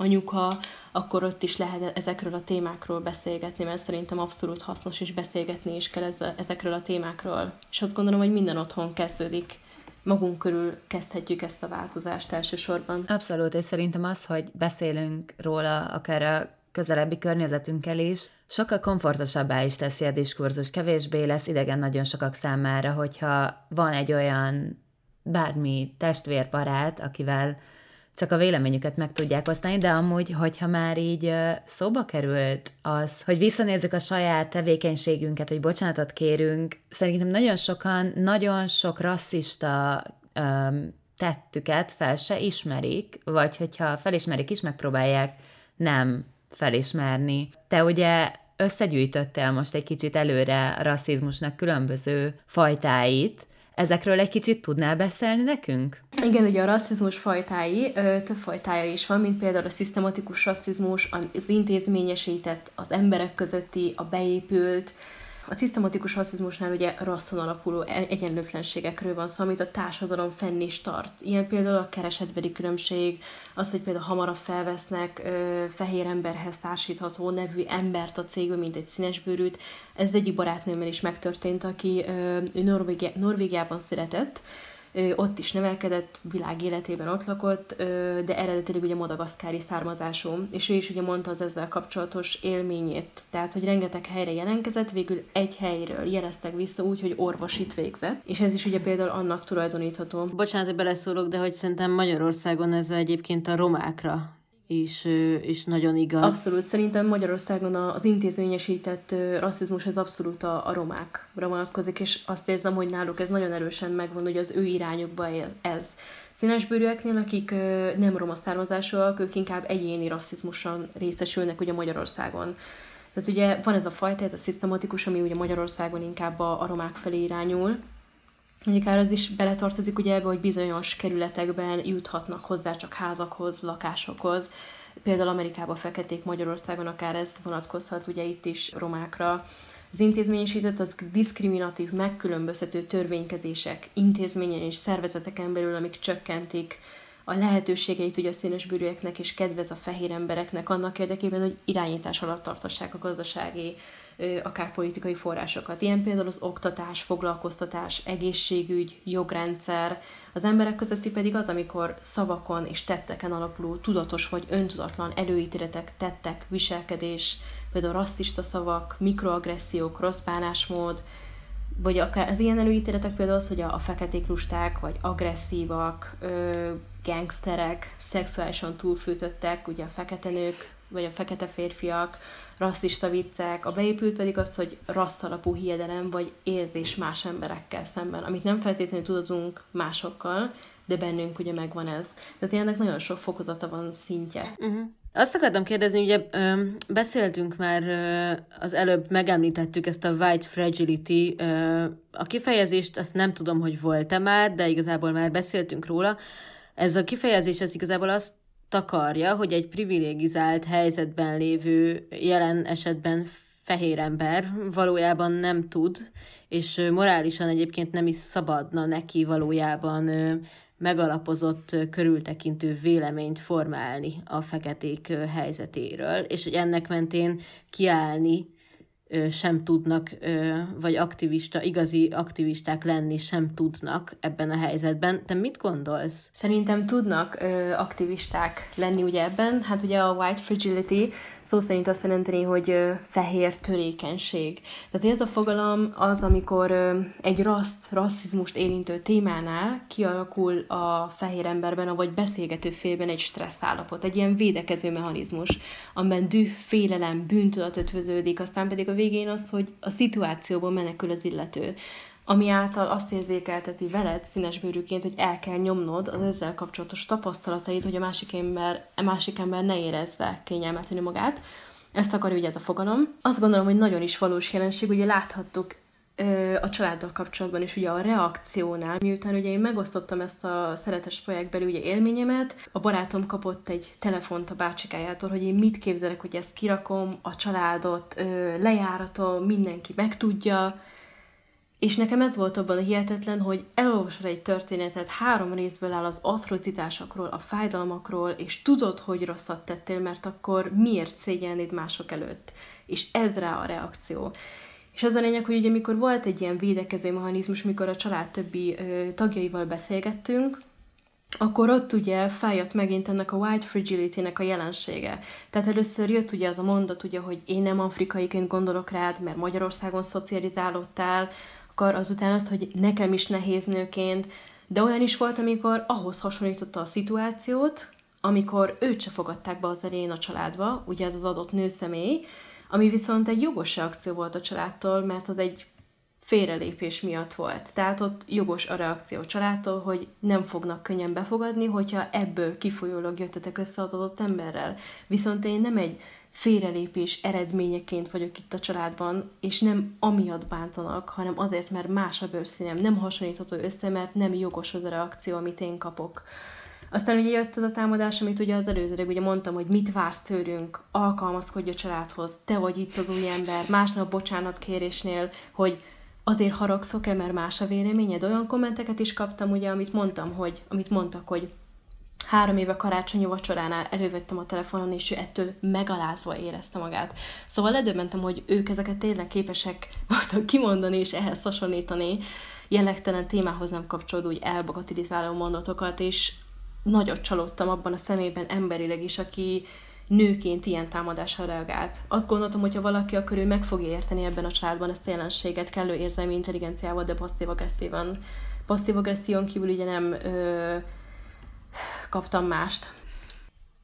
anyuka, akkor ott is lehet ezekről a témákról beszélgetni, mert szerintem abszolút hasznos is beszélgetni is kell ezekről a témákról. És azt gondolom, hogy minden otthon kezdődik magunk körül kezdhetjük ezt a változást elsősorban. Abszolút, és szerintem az, hogy beszélünk róla akár a közelebbi környezetünkkel is, sokkal komfortosabbá is teszi a diskurzus, kevésbé lesz idegen nagyon sokak számára, hogyha van egy olyan bármi testvérbarát, akivel csak a véleményüket meg tudják osztani, de amúgy, hogyha már így szóba került az, hogy visszanézzük a saját tevékenységünket, hogy bocsánatot kérünk, szerintem nagyon sokan, nagyon sok rasszista um, tettüket fel se ismerik, vagy hogyha felismerik is, megpróbálják nem felismerni. Te ugye összegyűjtöttél most egy kicsit előre a rasszizmusnak különböző fajtáit, Ezekről egy kicsit tudnál beszélni nekünk? Igen, ugye a rasszizmus fajtái, több fajtája is van, mint például a szisztematikus rasszizmus, az intézményesített, az emberek közötti, a beépült, a szisztematikus rasszizmusnál ugye rasszon alapuló e- egyenlőtlenségekről van szó, amit a társadalom fenn is tart. Ilyen például a keresetbeli különbség, az, hogy például hamarabb felvesznek ö, fehér emberhez társítható nevű embert a cégben, mint egy színesbőrűt. Ez egyik barátnőmmel is megtörtént, aki ö, Norvégi- Norvégiában született, ott is nevelkedett, világ életében ott lakott, de eredetileg ugye madagaszkári származású, és ő is ugye mondta az ezzel kapcsolatos élményét, tehát, hogy rengeteg helyre jelentkezett, végül egy helyről jeleztek vissza úgy, hogy orvosit végzett, és ez is ugye például annak tulajdonítható. Bocsánat, hogy beleszólok, de hogy szerintem Magyarországon ez egyébként a romákra is, is nagyon igaz. Abszolút. Szerintem Magyarországon az intézményesített rasszizmus az abszolút a, a romákra vonatkozik, és azt érzem, hogy náluk ez nagyon erősen megvan, hogy az ő irányukba ez. ez. Színesbőrűeknél, akik nem roma származásúak, ők inkább egyéni rasszizmuson részesülnek ugye Magyarországon. Tehát ugye van ez a fajta, ez a szisztematikus, ami ugye Magyarországon inkább a, a romák felé irányul, Mondjuk az is beletartozik ugye ebbe, hogy bizonyos kerületekben juthatnak hozzá csak házakhoz, lakásokhoz. Például Amerikában feketék, Magyarországon akár ez vonatkozhat ugye itt is romákra. Az intézményesített az diszkriminatív, megkülönböztető törvénykezések intézményen és szervezeteken belül, amik csökkentik a lehetőségeit ugye a színes bőrűeknek és kedvez a fehér embereknek annak érdekében, hogy irányítás alatt tartassák a gazdasági akár politikai forrásokat. Ilyen például az oktatás, foglalkoztatás, egészségügy, jogrendszer, az emberek közötti pedig az, amikor szavakon és tetteken alapuló tudatos vagy öntudatlan előítéletek, tettek, viselkedés, például rasszista szavak, mikroagressziók, rossz bánásmód, vagy akár az ilyen előítéletek például az, hogy a, a feketék lusták, vagy agresszívak, ö, gangsterek, szexuálisan túlfűtöttek, ugye a fekete nők, vagy a fekete férfiak, rasszista viccek, a beépült pedig az, hogy rasszalapú hiedelem vagy érzés más emberekkel szemben, amit nem feltétlenül tudunk másokkal, de bennünk ugye megvan ez. Tehát ennek nagyon sok fokozata van szintje. Uh-huh. Azt akartam kérdezni, ugye ö, beszéltünk már ö, az előbb, megemlítettük ezt a white fragility, ö, a kifejezést azt nem tudom, hogy volt-e már, de igazából már beszéltünk róla. Ez a kifejezés, ez igazából azt takarja, hogy egy privilegizált helyzetben lévő jelen esetben fehér ember valójában nem tud, és morálisan egyébként nem is szabadna neki valójában megalapozott, körültekintő véleményt formálni a feketék helyzetéről, és hogy ennek mentén kiállni sem tudnak, vagy aktivista, igazi aktivisták lenni sem tudnak ebben a helyzetben. Te mit gondolsz? Szerintem tudnak aktivisták lenni ugye ebben. Hát ugye a white fragility szó szerint azt jelenteni, hogy fehér törékenység. Tehát ez a fogalom az, amikor egy raszt, rasszizmust érintő témánál kialakul a fehér emberben, vagy beszélgető félben egy stressz állapot, egy ilyen védekező mechanizmus, amiben düh, félelem, bűntudat ötvöződik, aztán pedig a végén az, hogy a szituációban menekül az illető ami által azt érzékelteti veled színesbőrűként, hogy el kell nyomnod az ezzel kapcsolatos tapasztalatait, hogy a másik ember, a másik ember ne érezze kényelmetlenül magát. Ezt akarja ugye ez a fogalom. Azt gondolom, hogy nagyon is valós jelenség, ugye láthattuk a családdal kapcsolatban is ugye a reakciónál, miután ugye én megosztottam ezt a szeretes projektbeli ugye élményemet, a barátom kapott egy telefont a bácsikájától, hogy én mit képzelek, hogy ezt kirakom, a családot lejáratom, mindenki megtudja, és nekem ez volt abban a hihetetlen, hogy elolvasod egy történetet, három részből áll az atrocitásokról, a fájdalmakról, és tudod, hogy rosszat tettél, mert akkor miért szégyelnéd mások előtt. És ez rá a reakció. És az a lényeg, hogy ugye amikor volt egy ilyen védekező mechanizmus, mikor a család többi ö, tagjaival beszélgettünk, akkor ott ugye feljött megint ennek a white fragility-nek a jelensége. Tehát először jött ugye az a mondat, ugye, hogy én nem afrikaiként gondolok rád, mert Magyarországon szocializálódtál, akkor azután azt, hogy nekem is nehéz nőként, de olyan is volt, amikor ahhoz hasonlította a szituációt, amikor őt se fogadták be az elején a családba, ugye ez az adott nőszemély, ami viszont egy jogos reakció volt a családtól, mert az egy félrelépés miatt volt. Tehát ott jogos a reakció a családtól, hogy nem fognak könnyen befogadni, hogyha ebből kifolyólag jöttetek össze az adott emberrel. Viszont én nem egy félrelépés eredményeként vagyok itt a családban, és nem amiatt bántanak, hanem azért, mert más a bőrszínem, nem hasonlítható össze, mert nem jogos az a reakció, amit én kapok. Aztán ugye jött az a támadás, amit ugye az előzőleg ugye mondtam, hogy mit vársz tőlünk, alkalmazkodj a családhoz, te vagy itt az új ember, másnap bocsánat kérésnél, hogy azért haragszok-e, mert más a véleményed? Olyan kommenteket is kaptam, ugye, amit mondtam, hogy, amit mondtak, hogy három éve karácsonyi vacsoránál elővettem a telefonon, és ő ettől megalázva érezte magát. Szóval ledöbbentem, hogy ők ezeket tényleg képesek voltak kimondani és ehhez hasonlítani, jellegtelen témához nem kapcsolódó, úgy elbagatilizáló mondatokat, és nagyot csalódtam abban a szemében emberileg is, aki nőként ilyen támadásra reagált. Azt gondoltam, hogy ha valaki, akkor ő meg fogja érteni ebben a családban ezt a jelenséget kellő érzelmi intelligenciával, de passzív-agresszívan. Passzív-agresszión kívül ugye nem ö, kaptam mást.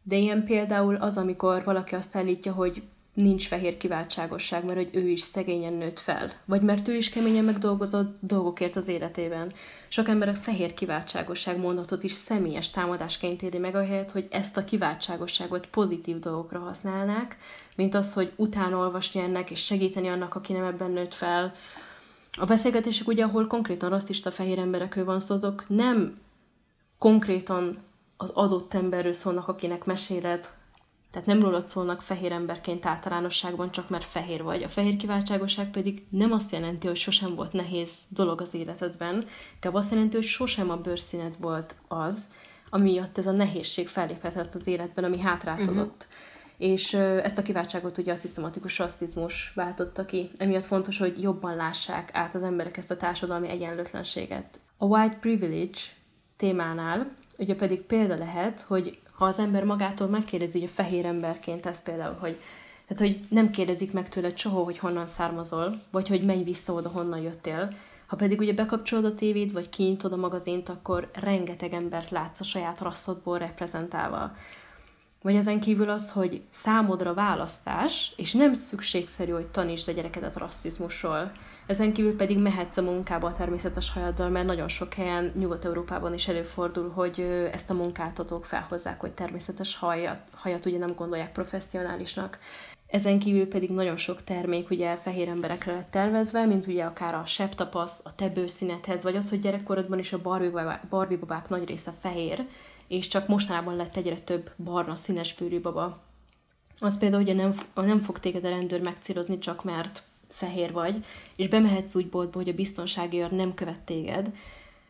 De ilyen például az, amikor valaki azt állítja, hogy nincs fehér kiváltságosság, mert hogy ő is szegényen nőtt fel. Vagy mert ő is keményen megdolgozott dolgokért az életében. Sok ember a fehér kiváltságosság mondatot is személyes támadásként éri meg, ahelyett, hogy ezt a kiváltságosságot pozitív dolgokra használnák, mint az, hogy utána olvasni ennek és segíteni annak, aki nem ebben nőtt fel. A beszélgetések ugye, ahol konkrétan rasszista fehér emberekről van szó, azok nem konkrétan az adott emberről szólnak, akinek meséled, tehát nem rólad szólnak fehér emberként általánosságban, csak mert fehér vagy. A fehér kiváltságosság pedig nem azt jelenti, hogy sosem volt nehéz dolog az életedben, inkább azt jelenti, hogy sosem a bőrszíned volt az, amiatt ez a nehézség felléphetett az életben, ami hátráltodott. Uh-huh. És ezt a kiváltságot ugye a szisztematikus rasszizmus váltotta ki. Emiatt fontos, hogy jobban lássák át az emberek ezt a társadalmi egyenlőtlenséget. A white privilege témánál ugye pedig példa lehet, hogy ha az ember magától megkérdezi, a fehér emberként ez például, hogy tehát, hogy nem kérdezik meg tőled soha, hogy honnan származol, vagy hogy menj vissza oda, honnan jöttél. Ha pedig ugye bekapcsolod a tévét, vagy kinyitod a magazint, akkor rengeteg embert látsz a saját rasszodból reprezentálva. Vagy ezen kívül az, hogy számodra választás, és nem szükségszerű, hogy tanítsd a gyerekedet rasszizmusról. Ezen kívül pedig mehetsz a munkába a természetes hajaddal, mert nagyon sok helyen, Nyugat-Európában is előfordul, hogy ezt a munkáltatók felhozzák, hogy természetes hajat, hajat ugye nem gondolják professzionálisnak. Ezen kívül pedig nagyon sok termék ugye fehér emberekre lett tervezve, mint ugye akár a septapasz, a tebőszínethez, vagy az, hogy gyerekkorodban is a Barbie babák, nagy része fehér, és csak mostanában lett egyre több barna színes bőrű baba. Az például, hogy nem, nem fog téged a rendőr megcélozni csak mert fehér vagy, és bemehetsz úgy boltba, hogy a biztonsági őr nem követ téged,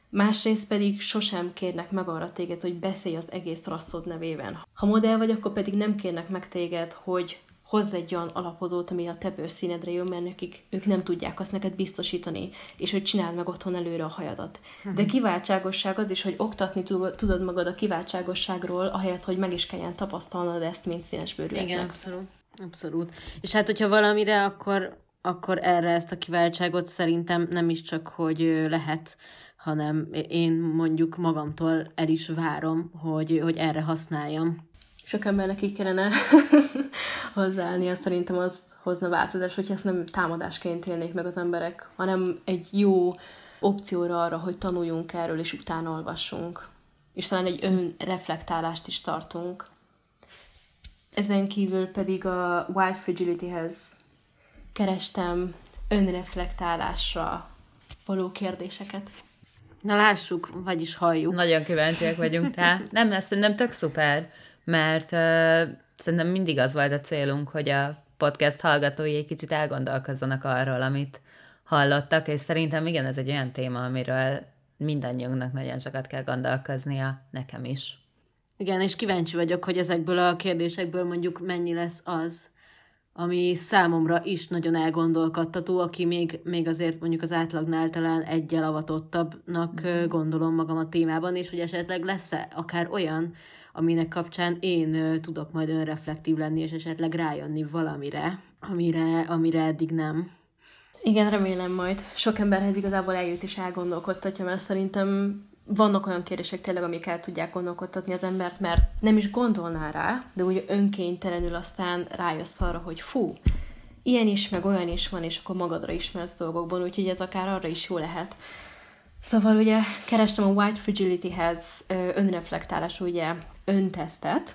másrészt pedig sosem kérnek meg arra téged, hogy beszélj az egész rasszod nevében. Ha modell vagy, akkor pedig nem kérnek meg téged, hogy hozz egy olyan alapozót, ami a te bőrszínedre jön, mert nekik, ők nem tudják azt neked biztosítani, és hogy csináld meg otthon előre a hajadat. De mhm. kiváltságosság az is, hogy oktatni tudod magad a kiváltságosságról, ahelyett, hogy meg is kelljen tapasztalnod ezt, mint színes bőrűeknek. Igen, abszolút. Abszolút. És hát, hogyha valamire, akkor akkor erre ezt a kiváltságot szerintem nem is csak, hogy lehet, hanem én mondjuk magamtól el is várom, hogy, hogy erre használjam. Sok embernek így kellene hozzáállnia, szerintem az hozna változás, hogyha ezt nem támadásként élnék meg az emberek, hanem egy jó opcióra arra, hogy tanuljunk erről, és utána olvassunk. És talán egy önreflektálást is tartunk. Ezen kívül pedig a Wild Fragility-hez kerestem önreflektálásra való kérdéseket. Na lássuk, vagyis halljuk. Nagyon kíváncsiak vagyunk rá. Nem, ez szerintem tök szuper, mert uh, szerintem mindig az volt a célunk, hogy a podcast hallgatói egy kicsit elgondolkozzanak arról, amit hallottak, és szerintem igen, ez egy olyan téma, amiről mindannyiunknak nagyon sokat kell gondolkoznia, nekem is. Igen, és kíváncsi vagyok, hogy ezekből a kérdésekből mondjuk mennyi lesz az, ami számomra is nagyon elgondolkodtató, aki még, még azért mondjuk az átlagnál talán egyel avatottabbnak mm. gondolom magam a témában, és hogy esetleg lesz-e akár olyan, aminek kapcsán én tudok majd önreflektív lenni, és esetleg rájönni valamire, amire, amire eddig nem. Igen, remélem majd. Sok emberhez igazából eljut és elgondolkodtatja, mert szerintem vannak olyan kérdések tényleg, amik el tudják gondolkodtatni az embert, mert nem is gondolná rá, de úgy önkénytelenül aztán rájössz arra, hogy fú, ilyen is, meg olyan is van, és akkor magadra ismersz dolgokban, úgyhogy ez akár arra is jó lehet. Szóval ugye kerestem a White Fragility-hez önreflektálás, ugye öntesztet.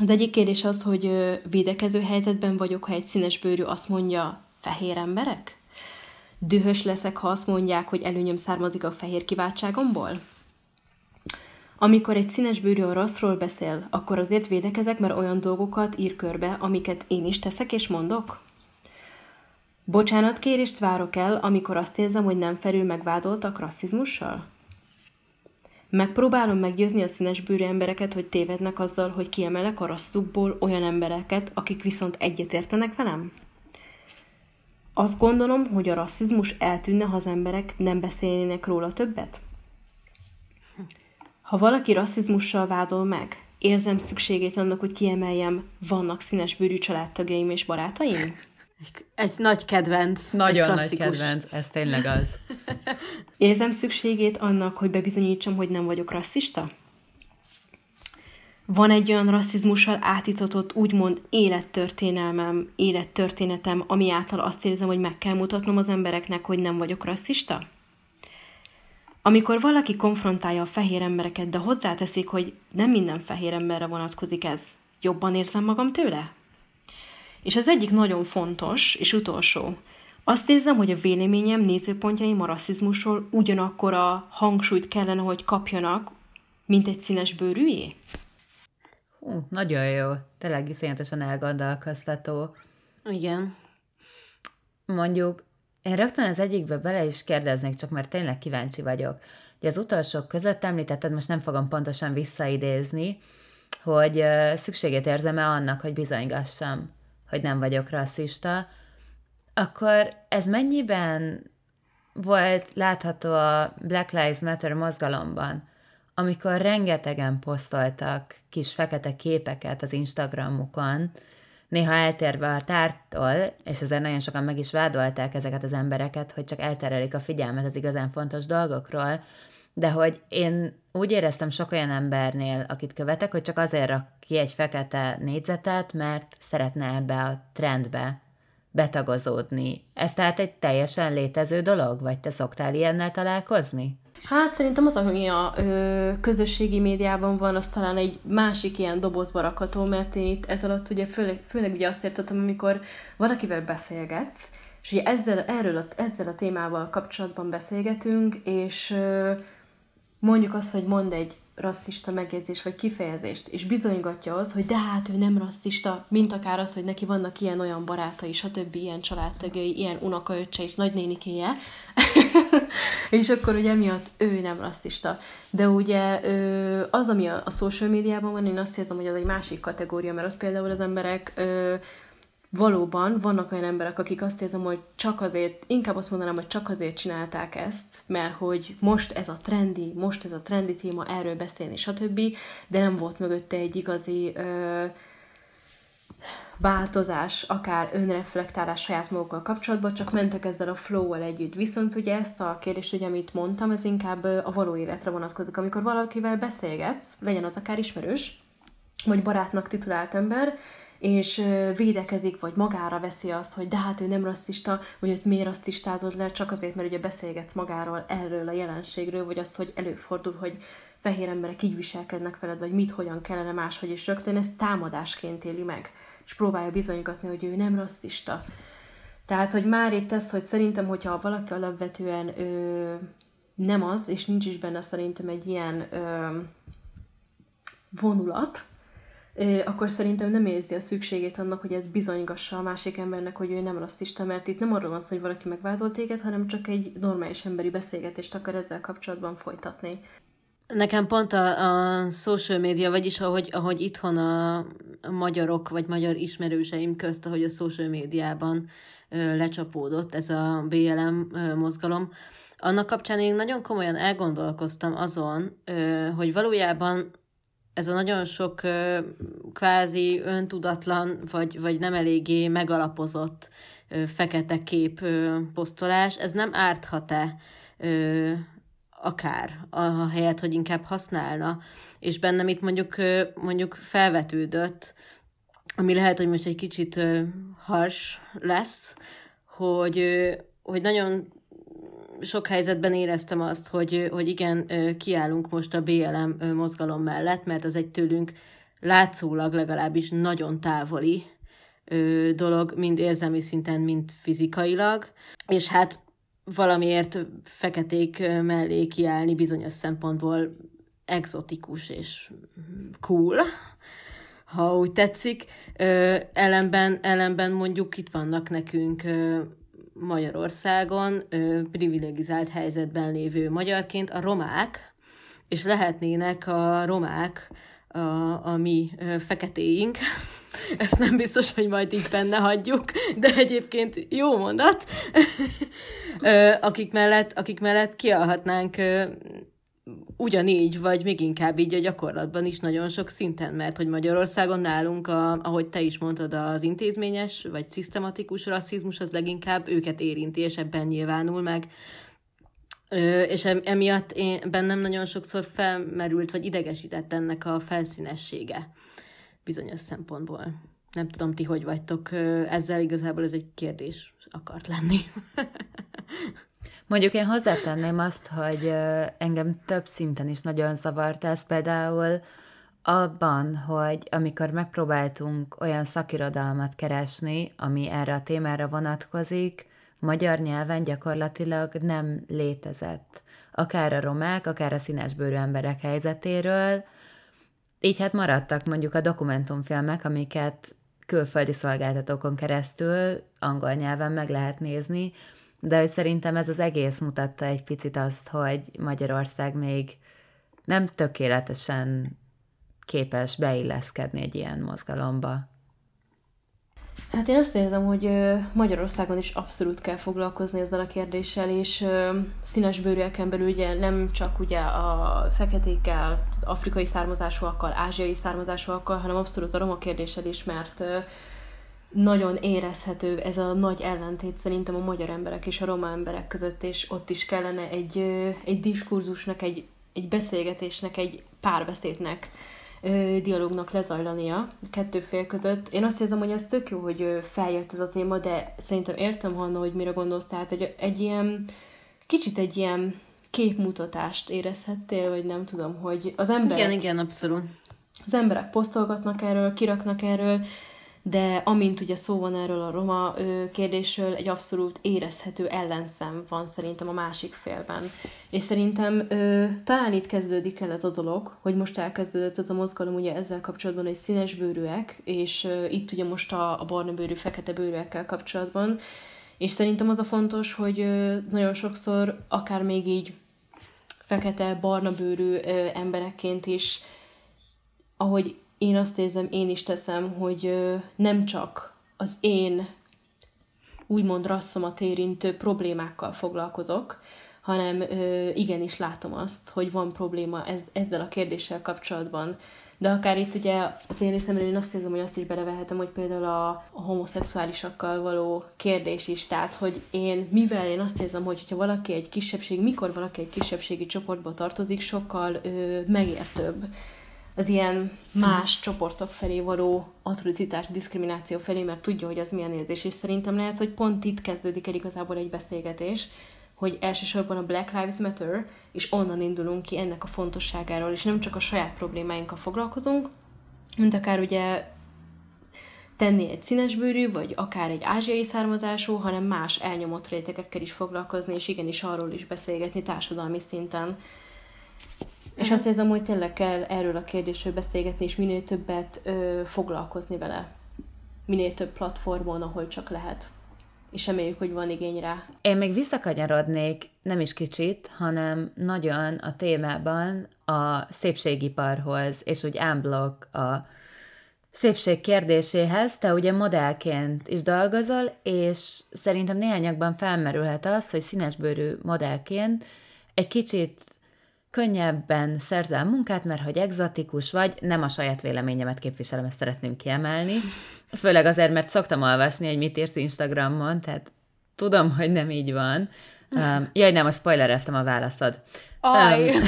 Az egyik kérdés az, hogy védekező helyzetben vagyok, ha egy színes bőrű azt mondja, fehér emberek? Dühös leszek, ha azt mondják, hogy előnyöm származik a fehér kiváltságomból? Amikor egy színes bőrű a rosszról beszél, akkor azért védekezek, mert olyan dolgokat ír körbe, amiket én is teszek és mondok? Bocsánatkérést várok el, amikor azt érzem, hogy nem felül megvádoltak rasszizmussal? Megpróbálom meggyőzni a színes bőrű embereket, hogy tévednek azzal, hogy kiemelek a rasszukból olyan embereket, akik viszont egyetértenek velem? Azt gondolom, hogy a rasszizmus eltűnne, ha az emberek nem beszélnének róla többet. Ha valaki rasszizmussal vádol meg, érzem szükségét annak, hogy kiemeljem, vannak színes bőrű családtagjaim és barátaim? Egy, egy nagy kedvenc. Nagyon egy nagy kedvenc, ez tényleg az. Érzem szükségét annak, hogy bebizonyítsam, hogy nem vagyok rasszista? Van egy olyan rasszizmussal átitatott, úgymond élettörténelmem, élettörténetem, ami által azt érzem, hogy meg kell mutatnom az embereknek, hogy nem vagyok rasszista? Amikor valaki konfrontálja a fehér embereket, de hozzáteszik, hogy nem minden fehér emberre vonatkozik ez, jobban érzem magam tőle? És az egyik nagyon fontos és utolsó. Azt érzem, hogy a véleményem, nézőpontjaim a rasszizmusról ugyanakkor a hangsúlyt kellene, hogy kapjanak, mint egy színes bőrűjé? Hú, nagyon jó. Tényleg iszonyatosan elgondolkoztató. Igen. Mondjuk, én rögtön az egyikbe bele is kérdeznék, csak mert tényleg kíváncsi vagyok. Ugye az utolsók között említetted, most nem fogom pontosan visszaidézni, hogy szükségét érzem-e annak, hogy bizonygassam, hogy nem vagyok rasszista, akkor ez mennyiben volt látható a Black Lives Matter mozgalomban, amikor rengetegen posztoltak kis fekete képeket az Instagramukon, néha eltérve a tártól, és ezért nagyon sokan meg is vádolták ezeket az embereket, hogy csak elterelik a figyelmet az igazán fontos dolgokról, de hogy én úgy éreztem sok olyan embernél, akit követek, hogy csak azért rak ki egy fekete négyzetet, mert szeretne ebbe a trendbe betagozódni. Ez tehát egy teljesen létező dolog, vagy te szoktál ilyennel találkozni? Hát szerintem az, ami a ö, közösségi médiában van, az talán egy másik ilyen dobozba rakható, mert én itt ez alatt ugye főleg, főleg ugye azt értettem, amikor valakivel beszélgetsz, és ugye ezzel, erről a, ezzel a témával kapcsolatban beszélgetünk, és ö, mondjuk azt, hogy mond egy rasszista megjegyzés vagy kifejezést, és bizonygatja az, hogy de hát ő nem rasszista, mint akár az, hogy neki vannak ilyen-olyan barátai, stb. ilyen családtagjai, ilyen unokaöccse és nagynénikéje, és akkor ugye emiatt ő nem rasszista. De ugye az, ami a, a social médiában van, én azt érzem, hogy az egy másik kategória, mert ott például az emberek valóban vannak olyan emberek, akik azt érzem, hogy csak azért, inkább azt mondanám, hogy csak azért csinálták ezt, mert hogy most ez a trendi, most ez a trendi téma, erről beszélni, stb., de nem volt mögötte egy igazi ö, változás, akár önreflektálás saját magukkal kapcsolatban, csak mentek ezzel a flow-val együtt. Viszont ugye ezt a kérdést, hogy amit mondtam, ez inkább a való életre vonatkozik. Amikor valakivel beszélgetsz, legyen az akár ismerős, vagy barátnak titulált ember, és védekezik, vagy magára veszi azt, hogy de hát ő nem rasszista, vagy hogy miért rasszistázod le, csak azért, mert ugye beszélgetsz magáról, erről a jelenségről, vagy azt, hogy előfordul, hogy fehér emberek így viselkednek veled, vagy mit, hogyan kellene máshogy, és rögtön ezt támadásként éli meg, és próbálja bizonygatni, hogy ő nem rasszista. Tehát, hogy már itt ez, hogy szerintem, hogyha valaki alapvetően ö, nem az, és nincs is benne szerintem egy ilyen ö, vonulat, akkor szerintem nem érzi a szükségét annak, hogy ez bizonygassa a másik embernek, hogy ő nem rasszista, mert itt nem arról van szó, hogy valaki megvádolt téged, hanem csak egy normális emberi beszélgetést akar ezzel kapcsolatban folytatni. Nekem pont a, a social media, vagyis ahogy, ahogy itthon a, magyarok, vagy magyar ismerőseim közt, ahogy a social médiában lecsapódott ez a BLM mozgalom, annak kapcsán én nagyon komolyan elgondolkoztam azon, hogy valójában ez a nagyon sok kvázi öntudatlan, vagy, vagy nem eléggé megalapozott fekete kép posztolás, ez nem árthat-e akár, a helyet, hogy inkább használna, és bennem itt mondjuk, mondjuk felvetődött, ami lehet, hogy most egy kicsit hars lesz, hogy, hogy nagyon sok helyzetben éreztem azt, hogy, hogy igen, kiállunk most a BLM mozgalom mellett, mert az egy tőlünk látszólag legalábbis nagyon távoli dolog, mind érzelmi szinten, mind fizikailag, és hát valamiért feketék mellé kiállni bizonyos szempontból exotikus és cool, ha úgy tetszik. ellenben, ellenben mondjuk itt vannak nekünk Magyarországon privilegizált helyzetben lévő magyarként a romák, és lehetnének a romák a, a mi feketéink, Ezt nem biztos, hogy majd így benne hagyjuk, de egyébként jó mondat. akik, mellett, akik mellett kialhatnánk ugyanígy, vagy még inkább így a gyakorlatban is nagyon sok szinten, mert hogy Magyarországon nálunk, a, ahogy te is mondtad, az intézményes vagy szisztematikus rasszizmus az leginkább őket érinti, és ebben nyilvánul meg. És emiatt én, bennem nagyon sokszor felmerült, vagy idegesített ennek a felszínessége bizonyos szempontból. Nem tudom, ti hogy vagytok ezzel, igazából ez egy kérdés akart lenni. Mondjuk én hozzátenném azt, hogy engem több szinten is nagyon zavart ez. Például abban, hogy amikor megpróbáltunk olyan szakirodalmat keresni, ami erre a témára vonatkozik, magyar nyelven gyakorlatilag nem létezett. Akár a romák, akár a színesbőrű emberek helyzetéről, így hát maradtak mondjuk a dokumentumfilmek, amiket külföldi szolgáltatókon keresztül angol nyelven meg lehet nézni, de hogy szerintem ez az egész mutatta egy picit azt, hogy Magyarország még nem tökéletesen képes beilleszkedni egy ilyen mozgalomba. Hát én azt érzem, hogy Magyarországon is abszolút kell foglalkozni ezzel a kérdéssel, és színes bőrűeken belül ugye nem csak ugye a feketékkel, afrikai származásúakkal, ázsiai származásúakkal, hanem abszolút a roma kérdéssel is, mert nagyon érezhető ez a nagy ellentét szerintem a magyar emberek és a roma emberek között, és ott is kellene egy, egy diskurzusnak, egy, egy beszélgetésnek, egy párbeszédnek, dialógnak lezajlania kettő fél között. Én azt érzem, hogy ez tök jó, hogy feljött ez a téma, de szerintem értem, Hanna, hogy mire gondolsz, tehát egy, egy ilyen, kicsit egy ilyen képmutatást érezhettél, vagy nem tudom, hogy az emberek... Igen, igen, abszolút. Az emberek posztolgatnak erről, kiraknak erről, de amint ugye szó van erről a roma kérdésről, egy abszolút érezhető ellenszem van szerintem a másik félben. És szerintem ö, talán itt kezdődik el ez a dolog, hogy most elkezdődött ez a mozgalom ugye ezzel kapcsolatban, hogy színes bőrűek, és ö, itt ugye most a, a barna bőrű, fekete bőrűekkel kapcsolatban, és szerintem az a fontos, hogy ö, nagyon sokszor akár még így fekete, barna bőrű ö, emberekként is, ahogy én azt érzem, én is teszem, hogy nem csak az én úgymond rasszomat érintő problémákkal foglalkozok, hanem igenis látom azt, hogy van probléma ez, ezzel a kérdéssel kapcsolatban. De akár itt ugye az én részemről én azt érzem, hogy azt is belevehetem, hogy például a, a homoszexuálisakkal való kérdés is, tehát hogy én, mivel én azt érzem, hogy ha valaki egy kisebbség, mikor valaki egy kisebbségi csoportba tartozik, sokkal ö, megértőbb az ilyen más csoportok felé való atrocitás, diszkrimináció felé, mert tudja, hogy az milyen érzés, és szerintem lehet, hogy pont itt kezdődik el igazából egy beszélgetés, hogy elsősorban a Black Lives Matter, és onnan indulunk ki ennek a fontosságáról, és nem csak a saját problémáinkkal foglalkozunk, mint akár ugye tenni egy színesbőrű, vagy akár egy ázsiai származású, hanem más elnyomott rétegekkel is foglalkozni, és igenis arról is beszélgetni társadalmi szinten. És azt érzem, hogy tényleg kell erről a kérdésről beszélgetni, és minél többet ö, foglalkozni vele. Minél több platformon, ahol csak lehet. És reméljük, hogy van igény rá. Én még visszakanyarodnék, nem is kicsit, hanem nagyon a témában a szépségiparhoz, és úgy ámblok a szépség kérdéséhez. Te ugye modellként is dolgozol, és szerintem néhányakban felmerülhet az, hogy színesbőrű modellként egy kicsit könnyebben szerzel munkát, mert hogy egzotikus vagy, nem a saját véleményemet képviselem, ezt szeretném kiemelni. Főleg azért, mert szoktam olvasni, hogy mit írsz Instagramon, tehát tudom, hogy nem így van. Um, jaj, nem, most spoilereztem a válaszod. Aj! Um,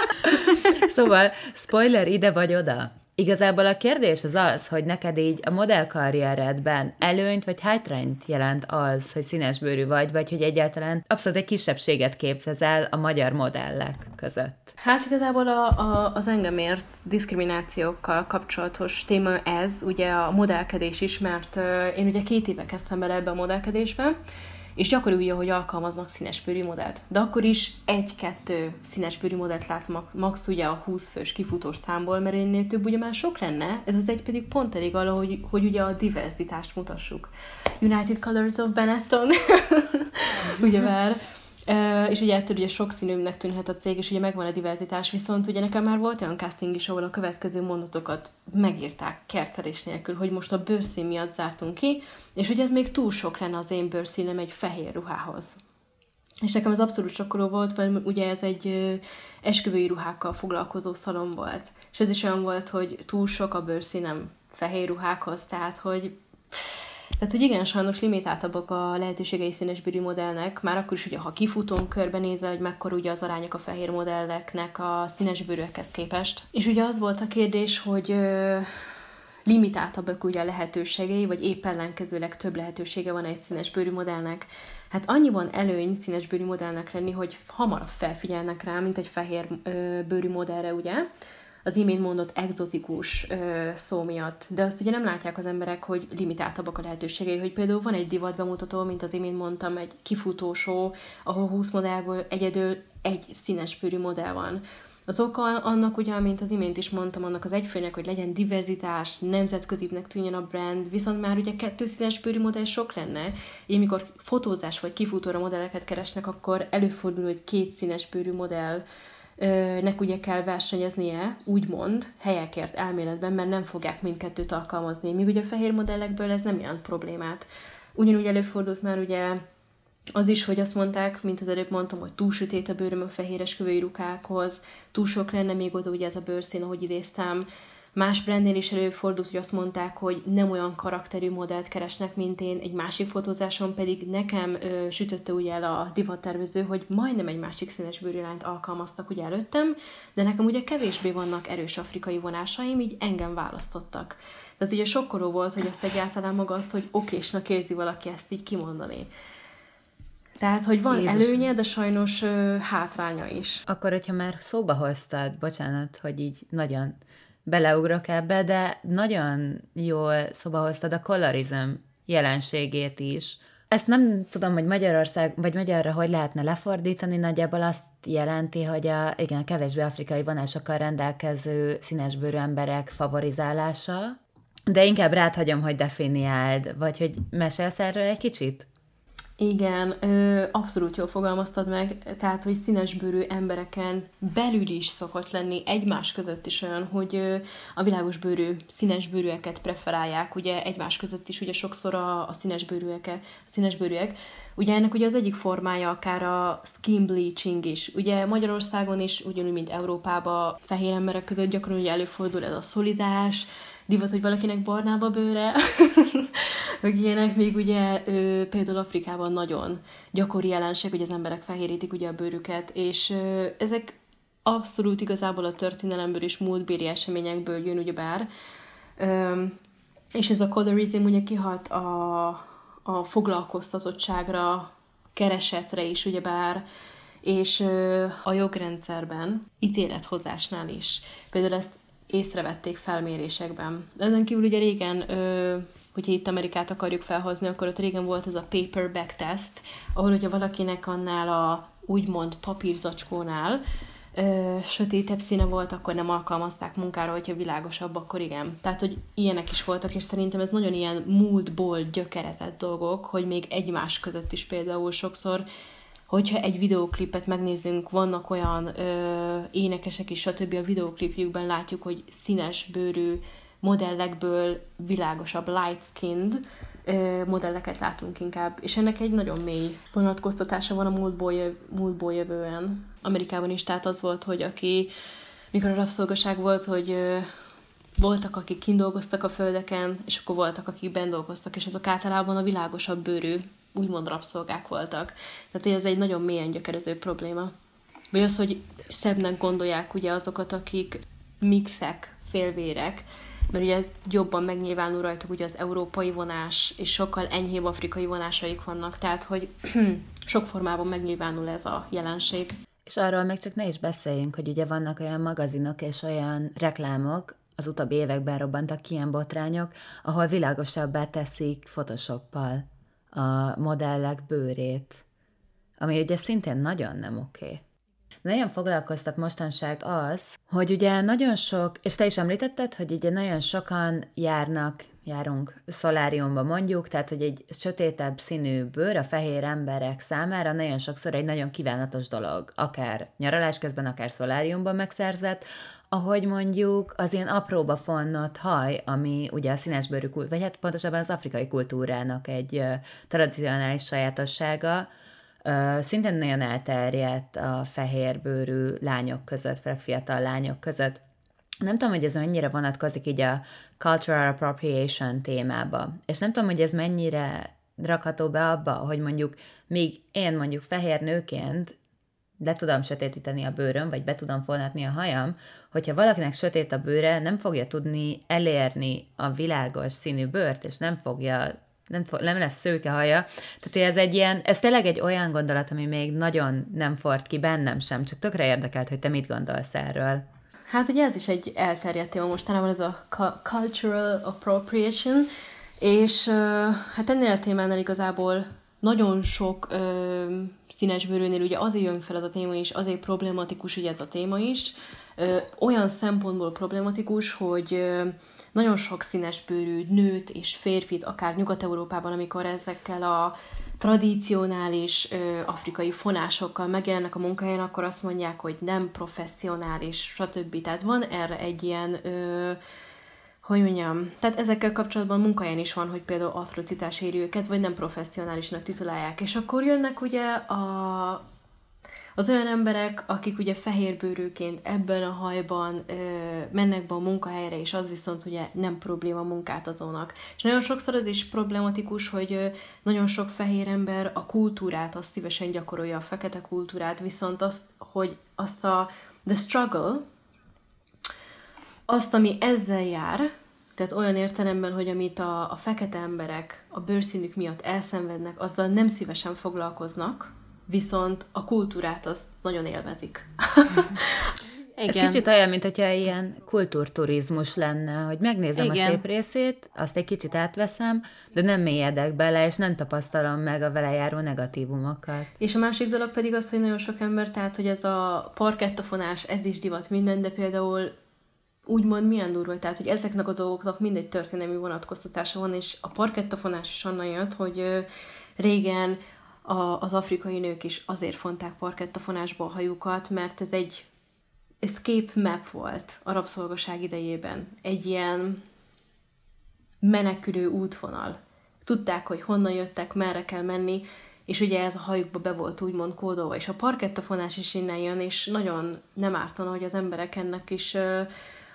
szóval, spoiler ide vagy oda. Igazából a kérdés az az, hogy neked így a modellkarrieredben előnyt vagy hátrányt jelent az, hogy színesbőrű vagy, vagy hogy egyáltalán abszolút egy kisebbséget képzezel a magyar modellek között. Hát igazából a, a, az engem ért diszkriminációkkal kapcsolatos téma ez, ugye a modellkedés is, mert én ugye két éve kezdtem bele ebbe a modellkedésbe, és gyakori ugye, hogy alkalmaznak színespőri modellt. De akkor is egy-kettő színespőri modellt látom max ugye a 20 fős kifutós számból, mert ennél több ugye már sok lenne, ez az egy pedig pont elég alá, hogy, hogy ugye a diverzitást mutassuk. United Colors of Benetton, ugye már. És ugye ettől ugye sokszínűnek tűnhet a cég, és ugye megvan a diverzitás, viszont ugye nekem már volt olyan casting is, ahol a következő mondatokat megírták kertelés nélkül, hogy most a bőrszín miatt zártunk ki, és hogy ez még túl sok lenne az én bőrszínem egy fehér ruhához. És nekem az abszolút sokkoló volt, mert ugye ez egy esküvői ruhákkal foglalkozó szalon volt. És ez is olyan volt, hogy túl sok a bőrszínem fehér ruhákhoz, tehát hogy tehát, hogy igen, sajnos limitáltabbak a lehetőségei színesbőrű modellnek, már akkor is, ugye, ha kifutón körbenézel, hogy mekkora ugye az arányok a fehér modelleknek a színesbőrűekhez képest. És ugye az volt a kérdés, hogy limitáltabbak ugye a lehetőségei, vagy épp ellenkezőleg több lehetősége van egy színesbőrű modellnek. Hát annyiban előny színesbőrű modellnek lenni, hogy hamarabb felfigyelnek rá, mint egy fehér ö, bőrű modellre, ugye? az imént mondott egzotikus ö, szó miatt. De azt ugye nem látják az emberek, hogy limitáltabbak a lehetőségei, hogy például van egy divat bemutató, mint az imént mondtam, egy kifutósó, ahol 20 modellből egyedül egy színes pőrű modell van. Az oka annak, ugye, mint az imént is mondtam, annak az egyfőnek, hogy legyen diverzitás, nemzetközibnek tűnjön a brand, viszont már ugye kettő színes pőrű modell sok lenne. Így amikor fotózás vagy kifutóra modelleket keresnek, akkor előfordul, hogy két színes pőrű modell nek ugye kell versenyeznie, úgymond, helyekért elméletben, mert nem fogják mindkettőt alkalmazni. Míg ugye a fehér modellekből ez nem jelent problémát. Ugyanúgy előfordult már ugye az is, hogy azt mondták, mint az előbb mondtam, hogy túl sötét a bőröm a fehéres kövői rukákhoz, túl sok lenne még oda ugye ez a bőrszín, ahogy idéztem, Más brandnél is előfordult, hogy azt mondták, hogy nem olyan karakterű modellt keresnek, mint én, egy másik fotózáson pedig nekem ö, sütötte ugye el a divattervező, hogy majdnem egy másik színes bőrülányt alkalmaztak ugye előttem, de nekem ugye kevésbé vannak erős afrikai vonásaim, így engem választottak. Tehát ugye sokkoló volt, hogy ezt egyáltalán maga azt, hogy okésnak érzi valaki ezt így kimondani. Tehát, hogy van Jézus. előnye, de sajnos ö, hátránya is. Akkor, hogyha már szóba hoztad, bocsánat, hogy így nagyon beleugrok ebbe, de nagyon jól szóba hoztad a colorism jelenségét is. Ezt nem tudom, hogy Magyarország, vagy magyarra hogy lehetne lefordítani, nagyjából azt jelenti, hogy a, igen, a kevésbé afrikai vonásokkal rendelkező színesbőrű emberek favorizálása, de inkább rád hagyom, hogy definiáld, vagy hogy mesélsz erről egy kicsit? Igen, ö, abszolút jól fogalmaztad meg, tehát, hogy színesbőrű embereken belül is szokott lenni egymás között is olyan, hogy ö, a világos bőrű színesbőrűeket preferálják, ugye egymás között is ugye sokszor a, a színesbőrűek, a színesbőrűek. Ugye ennek ugye az egyik formája akár a skin bleaching is. Ugye Magyarországon is, ugyanúgy, mint Európában fehér emberek között gyakran ugye előfordul ez a szolizás, divat, hogy valakinek barnába bőre, meg ilyenek, még ugye ő, például Afrikában nagyon gyakori jelenség, hogy az emberek fehérítik ugye a bőrüket, és ö, ezek abszolút igazából a történelemből és múltbéli eseményekből jön ugyebár, ö, és ez a colorism ugye kihat a, a foglalkoztatottságra, keresetre is ugyebár, és ö, a jogrendszerben, ítélethozásnál is. Például ezt észrevették felmérésekben. Ezen kívül ugye régen, ö, hogyha itt Amerikát akarjuk felhozni, akkor ott régen volt ez a paperback test, ahol ugye valakinek annál a úgymond papírzacskónál ö, sötétebb színe volt, akkor nem alkalmazták munkára, hogyha világosabb, akkor igen. Tehát, hogy ilyenek is voltak, és szerintem ez nagyon ilyen múltból gyökerezett dolgok, hogy még egymás között is például sokszor hogyha egy videóklipet megnézzünk, vannak olyan ö, énekesek is, stb. a videóklipjükben látjuk, hogy színes bőrű modellekből világosabb, light skinned ö, modelleket látunk inkább. És ennek egy nagyon mély vonatkoztatása van a múltból, jöv, múltból jövően. Amerikában is, tehát az volt, hogy aki, mikor a rabszolgaság volt, hogy ö, voltak, akik kindolgoztak a földeken, és akkor voltak, akik bent dolgoztak, és azok általában a világosabb bőrű úgymond rabszolgák voltak. Tehát ez egy nagyon mélyen gyökerező probléma. Vagy az, hogy szebbnek gondolják ugye azokat, akik mixek, félvérek, mert ugye jobban megnyilvánul rajtuk ugye az európai vonás, és sokkal enyhébb afrikai vonásaik vannak, tehát hogy sok formában megnyilvánul ez a jelenség. És arról még csak ne is beszéljünk, hogy ugye vannak olyan magazinok és olyan reklámok, az utóbbi években robbantak ilyen botrányok, ahol világosabbá teszik Photoshoppal a modellek bőrét, ami ugye szintén nagyon nem oké. Nagyon foglalkoztat mostanság az, hogy ugye nagyon sok, és te is említetted, hogy ugye nagyon sokan járnak járunk szoláriumba mondjuk, tehát hogy egy sötétebb színű bőr a fehér emberek számára nagyon sokszor egy nagyon kívánatos dolog, akár nyaralás közben, akár szoláriumban megszerzett, ahogy mondjuk az ilyen apróba fonnott haj, ami ugye a színesbőrű, vagy hát pontosabban az afrikai kultúrának egy tradicionális sajátossága, szintén nagyon elterjedt a fehérbőrű lányok között, főleg fiatal lányok között. Nem tudom, hogy ez mennyire vonatkozik így a cultural appropriation témába, és nem tudom, hogy ez mennyire rakható be abba, hogy mondjuk még én mondjuk fehér nőként le tudom sötétíteni a bőröm, vagy be tudom fonatni a hajam, hogyha valakinek sötét a bőre, nem fogja tudni elérni a világos színű bőrt, és nem fogja nem, fog, nem lesz szőke haja. Tehát ez egy ilyen, ez tényleg egy olyan gondolat, ami még nagyon nem fort ki bennem sem, csak tökre érdekelt, hogy te mit gondolsz erről. Hát ugye ez is egy elterjedt téma mostanában, ez a cultural appropriation, és hát ennél a témánál igazából nagyon sok színes bőrűnél ugye azért jön fel ez a téma is, azért problematikus ugye ez a téma is, olyan szempontból problematikus, hogy nagyon sok színes bőrű nőt és férfit, akár Nyugat-Európában, amikor ezekkel a tradicionális ö, afrikai fonásokkal megjelennek a munkahelyen, akkor azt mondják, hogy nem professzionális, stb. Tehát van erre egy ilyen, ö, hogy mondjam, tehát ezekkel kapcsolatban munkahelyen is van, hogy például atrocitás éri őket, vagy nem professzionálisnak titulálják. És akkor jönnek ugye a az olyan emberek, akik ugye fehérbőrűként ebben a hajban ö, mennek be a munkahelyre, és az viszont ugye nem probléma munkáltatónak. És nagyon sokszor ez is problematikus, hogy ö, nagyon sok fehér ember a kultúrát, azt szívesen gyakorolja a fekete kultúrát, viszont azt, hogy azt a the struggle, azt, ami ezzel jár, tehát olyan értelemben, hogy amit a, a fekete emberek a bőrszínük miatt elszenvednek, azzal nem szívesen foglalkoznak, viszont a kultúrát azt nagyon élvezik. Igen. Ez kicsit olyan, mint hogyha ilyen kultúrturizmus lenne, hogy megnézem Igen. a szép részét, azt egy kicsit átveszem, de nem mélyedek bele, és nem tapasztalom meg a vele járó negatívumokat. És a másik dolog pedig az, hogy nagyon sok ember, tehát, hogy ez a parkettafonás, ez is divat minden, de például úgymond milyen durva, tehát, hogy ezeknek a dolgoknak mindegy történelmi vonatkoztatása van, és a parkettafonás is onnan jött, hogy régen a, az afrikai nők is azért fonták parkettafonásba a hajukat, mert ez egy escape map volt a rabszolgaság idejében. Egy ilyen menekülő útvonal. Tudták, hogy honnan jöttek, merre kell menni, és ugye ez a hajukba be volt úgymond kódolva, és a parkettafonás is innen jön, és nagyon nem ártana, hogy az emberek ennek is uh,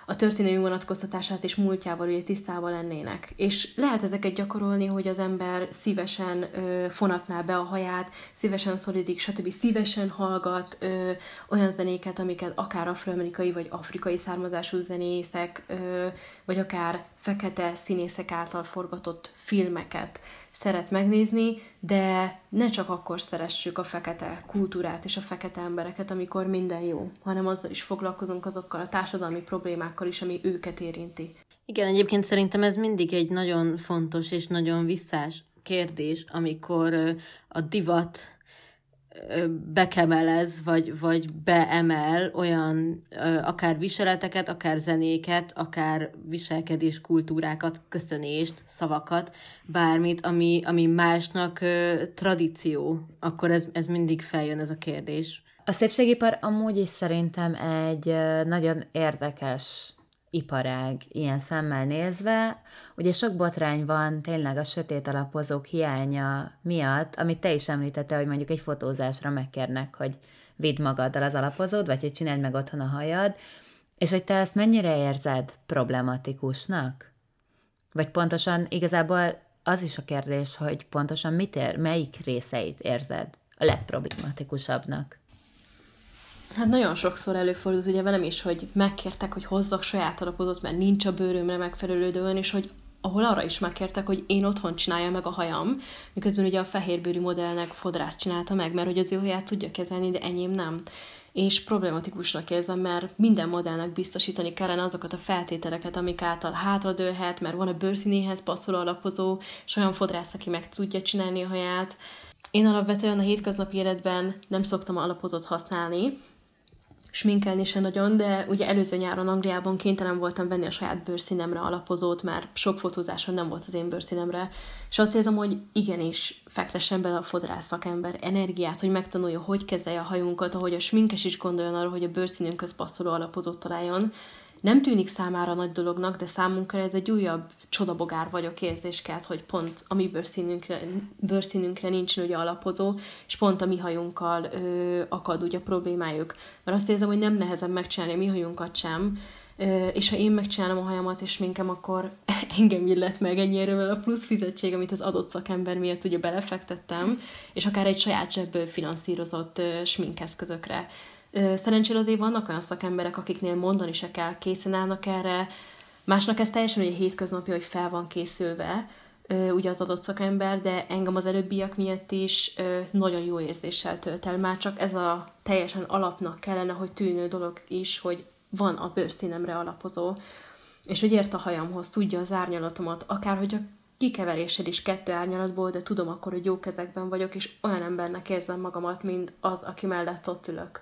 a történelmi vonatkoztatását és múltjával ugye tisztában lennének. És lehet ezeket gyakorolni, hogy az ember szívesen ö, fonatná be a haját, szívesen szolidik, stb. szívesen hallgat ö, olyan zenéket, amiket akár afroamerikai vagy afrikai származású zenészek, ö, vagy akár fekete színészek által forgatott filmeket szeret megnézni, de ne csak akkor szeressük a fekete kultúrát és a fekete embereket, amikor minden jó, hanem azzal is foglalkozunk azokkal a társadalmi problémákkal is, ami őket érinti. Igen, egyébként szerintem ez mindig egy nagyon fontos és nagyon visszás kérdés, amikor a divat bekemelez, vagy, vagy beemel olyan akár viseleteket, akár zenéket, akár viselkedés kultúrákat, köszönést, szavakat, bármit, ami, ami másnak tradíció, akkor ez, ez mindig feljön ez a kérdés. A szépségipar amúgy is szerintem egy nagyon érdekes iparág ilyen szemmel nézve. Ugye sok botrány van tényleg a sötét alapozók hiánya miatt, amit te is említette, hogy mondjuk egy fotózásra megkérnek, hogy vidd magaddal az alapozód, vagy hogy csináld meg otthon a hajad, és hogy te ezt mennyire érzed problematikusnak? Vagy pontosan igazából az is a kérdés, hogy pontosan mit ér, melyik részeit érzed a legproblematikusabbnak? Hát nagyon sokszor előfordult ugye velem is, hogy megkértek, hogy hozzak saját alapozót, mert nincs a bőrömre megfelelő dőn, és hogy ahol arra is megkértek, hogy én otthon csinálja meg a hajam, miközben ugye a fehérbőrű modellnek fodrász csinálta meg, mert hogy az ő haját tudja kezelni, de enyém nem. És problematikusnak érzem, mert minden modellnek biztosítani kellene azokat a feltételeket, amik által hátradőlhet, mert van a bőrszínéhez passzoló alapozó, és olyan fodrász, aki meg tudja csinálni a haját. Én alapvetően a hétköznapi életben nem szoktam alapozott használni, sminkelni se nagyon, de ugye előző nyáron Angliában kénytelen voltam venni a saját bőrszínemre alapozót, mert sok fotózáson nem volt az én bőrszínemre, és azt érzem, hogy igenis fektessen bele a fodrász szakember energiát, hogy megtanulja, hogy kezelje a hajunkat, ahogy a sminkes is gondoljon arra, hogy a bőrszínünkhöz passzoló alapozót találjon, nem tűnik számára nagy dolognak, de számunkra ez egy újabb csodabogár vagyok érzéskelt, hogy pont a mi bőrszínünkre, bőrszínünkre nincsen ugye alapozó, és pont a mi hajunkkal ö, akad ugye a problémájuk. Mert azt érzem, hogy nem nehezebb megcsinálni a mi hajunkat sem, ö, és ha én megcsinálom a hajamat és minkem, akkor engem illet meg ennyire a plusz fizetség, amit az adott szakember miatt ugye belefektettem, és akár egy saját zsebből finanszírozott ö, sminkeszközökre. Szerencsére azért vannak olyan szakemberek, akiknél mondani se kell, készen állnak erre, másnak ez teljesen egy hétköznapi, hogy fel van készülve, ugye az adott szakember, de engem az előbbiak miatt is nagyon jó érzéssel tölt el. Már csak ez a teljesen alapnak kellene, hogy tűnő dolog is, hogy van a bőrszínemre alapozó, és hogy ért a hajamhoz, tudja az árnyalatomat, akár hogy a kikeverésed is kettő árnyalatból, de tudom akkor, hogy jó kezekben vagyok, és olyan embernek érzem magamat, mint az, aki mellett ott ülök.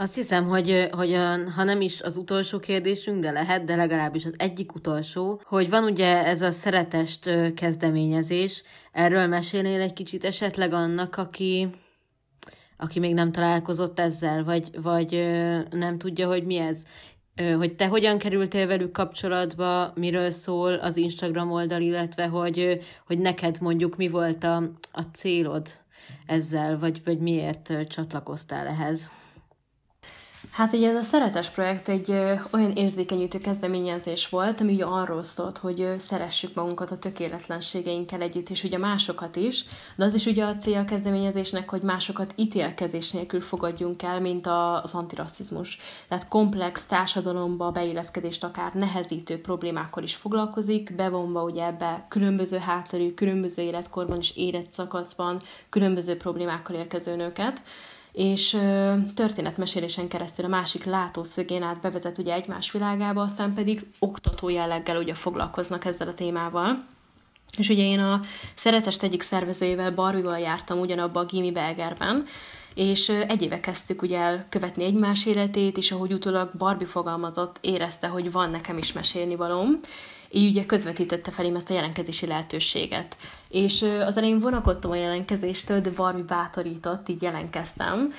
Azt hiszem, hogy, hogy ha nem is az utolsó kérdésünk, de lehet, de legalábbis az egyik utolsó, hogy van ugye ez a szeretest kezdeményezés, erről mesélnél egy kicsit esetleg annak, aki, aki még nem találkozott ezzel, vagy, vagy nem tudja, hogy mi ez. Hogy te hogyan kerültél velük kapcsolatba, miről szól az Instagram oldal, illetve hogy, hogy neked mondjuk mi volt a, a célod ezzel, vagy, vagy miért csatlakoztál ehhez. Hát ugye ez a Szeretes projekt egy ö, olyan érzékenyítő kezdeményezés volt, ami ugye arról szólt, hogy ö, szeressük magunkat a tökéletlenségeinkkel együtt, és ugye másokat is, de az is ugye a célja a kezdeményezésnek, hogy másokat ítélkezés nélkül fogadjunk el, mint a, az antirasszizmus. Tehát komplex társadalomba beilleszkedést akár nehezítő problémákkal is foglalkozik, bevonva ugye ebbe különböző hátterű, különböző életkorban és életszakaszban különböző problémákkal érkező nőket és ö, történetmesélésen keresztül a másik látószögén át bevezet ugye egymás világába, aztán pedig oktató jelleggel ugye foglalkoznak ezzel a témával. És ugye én a Szeretest egyik szervezőjével, Barbival jártam ugyanabba a Gimi Belgerben, és egy éve kezdtük ugye el követni egymás életét, és ahogy utólag Barbie fogalmazott, érezte, hogy van nekem is mesélni valóm, így ugye közvetítette felém ezt a jelentkezési lehetőséget. És az elején vonakodtam a jelentkezéstől, de Barbie bátorított, így jelentkeztem,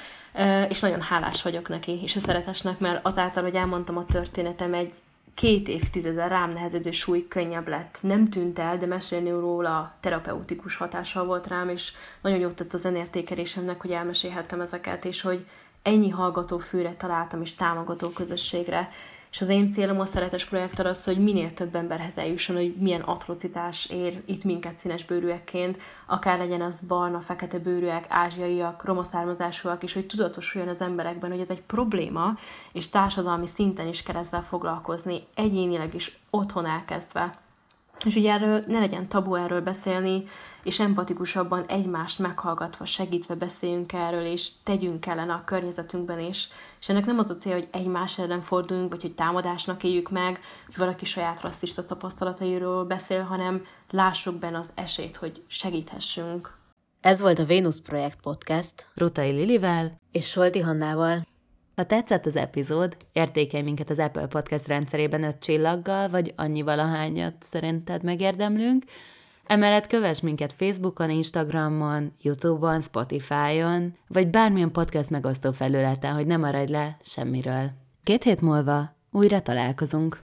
és nagyon hálás vagyok neki, és a szeretesnek, mert azáltal, hogy elmondtam a történetem, egy két évtizede rám nehezedő súly könnyebb lett. Nem tűnt el, de mesélni róla terapeutikus hatással volt rám, és nagyon jót tett az önértékelésemnek, hogy elmesélhettem ezeket, és hogy ennyi hallgató főre találtam, és támogató közösségre, és az én célom a szeretes projekttel az, hogy minél több emberhez eljusson, hogy milyen atrocitás ér itt minket színes bőrűekként, akár legyen az barna, fekete bőrűek, ázsiaiak, roma származásúak, és hogy tudatosuljon az emberekben, hogy ez egy probléma, és társadalmi szinten is kell ezzel foglalkozni, egyénileg is otthon elkezdve. És ugye erről ne legyen tabu erről beszélni, és empatikusabban egymást meghallgatva, segítve beszéljünk erről, és tegyünk ellen a környezetünkben is. És ennek nem az a cél, hogy egymás ellen forduljunk, vagy hogy támadásnak éljük meg, hogy valaki saját rasszista tapasztalatairól beszél, hanem lássuk benne az esélyt, hogy segíthessünk. Ez volt a Vénusz Projekt Podcast Rutai Lilivel és Solti Hannával. Ha tetszett az epizód, értékelj minket az Apple Podcast rendszerében öt csillaggal, vagy annyi valahányat szerinted megérdemlünk, Emellett kövess minket Facebookon, Instagramon, Youtube-on, Spotify-on, vagy bármilyen podcast megosztó felületen, hogy ne maradj le semmiről. Két hét múlva újra találkozunk.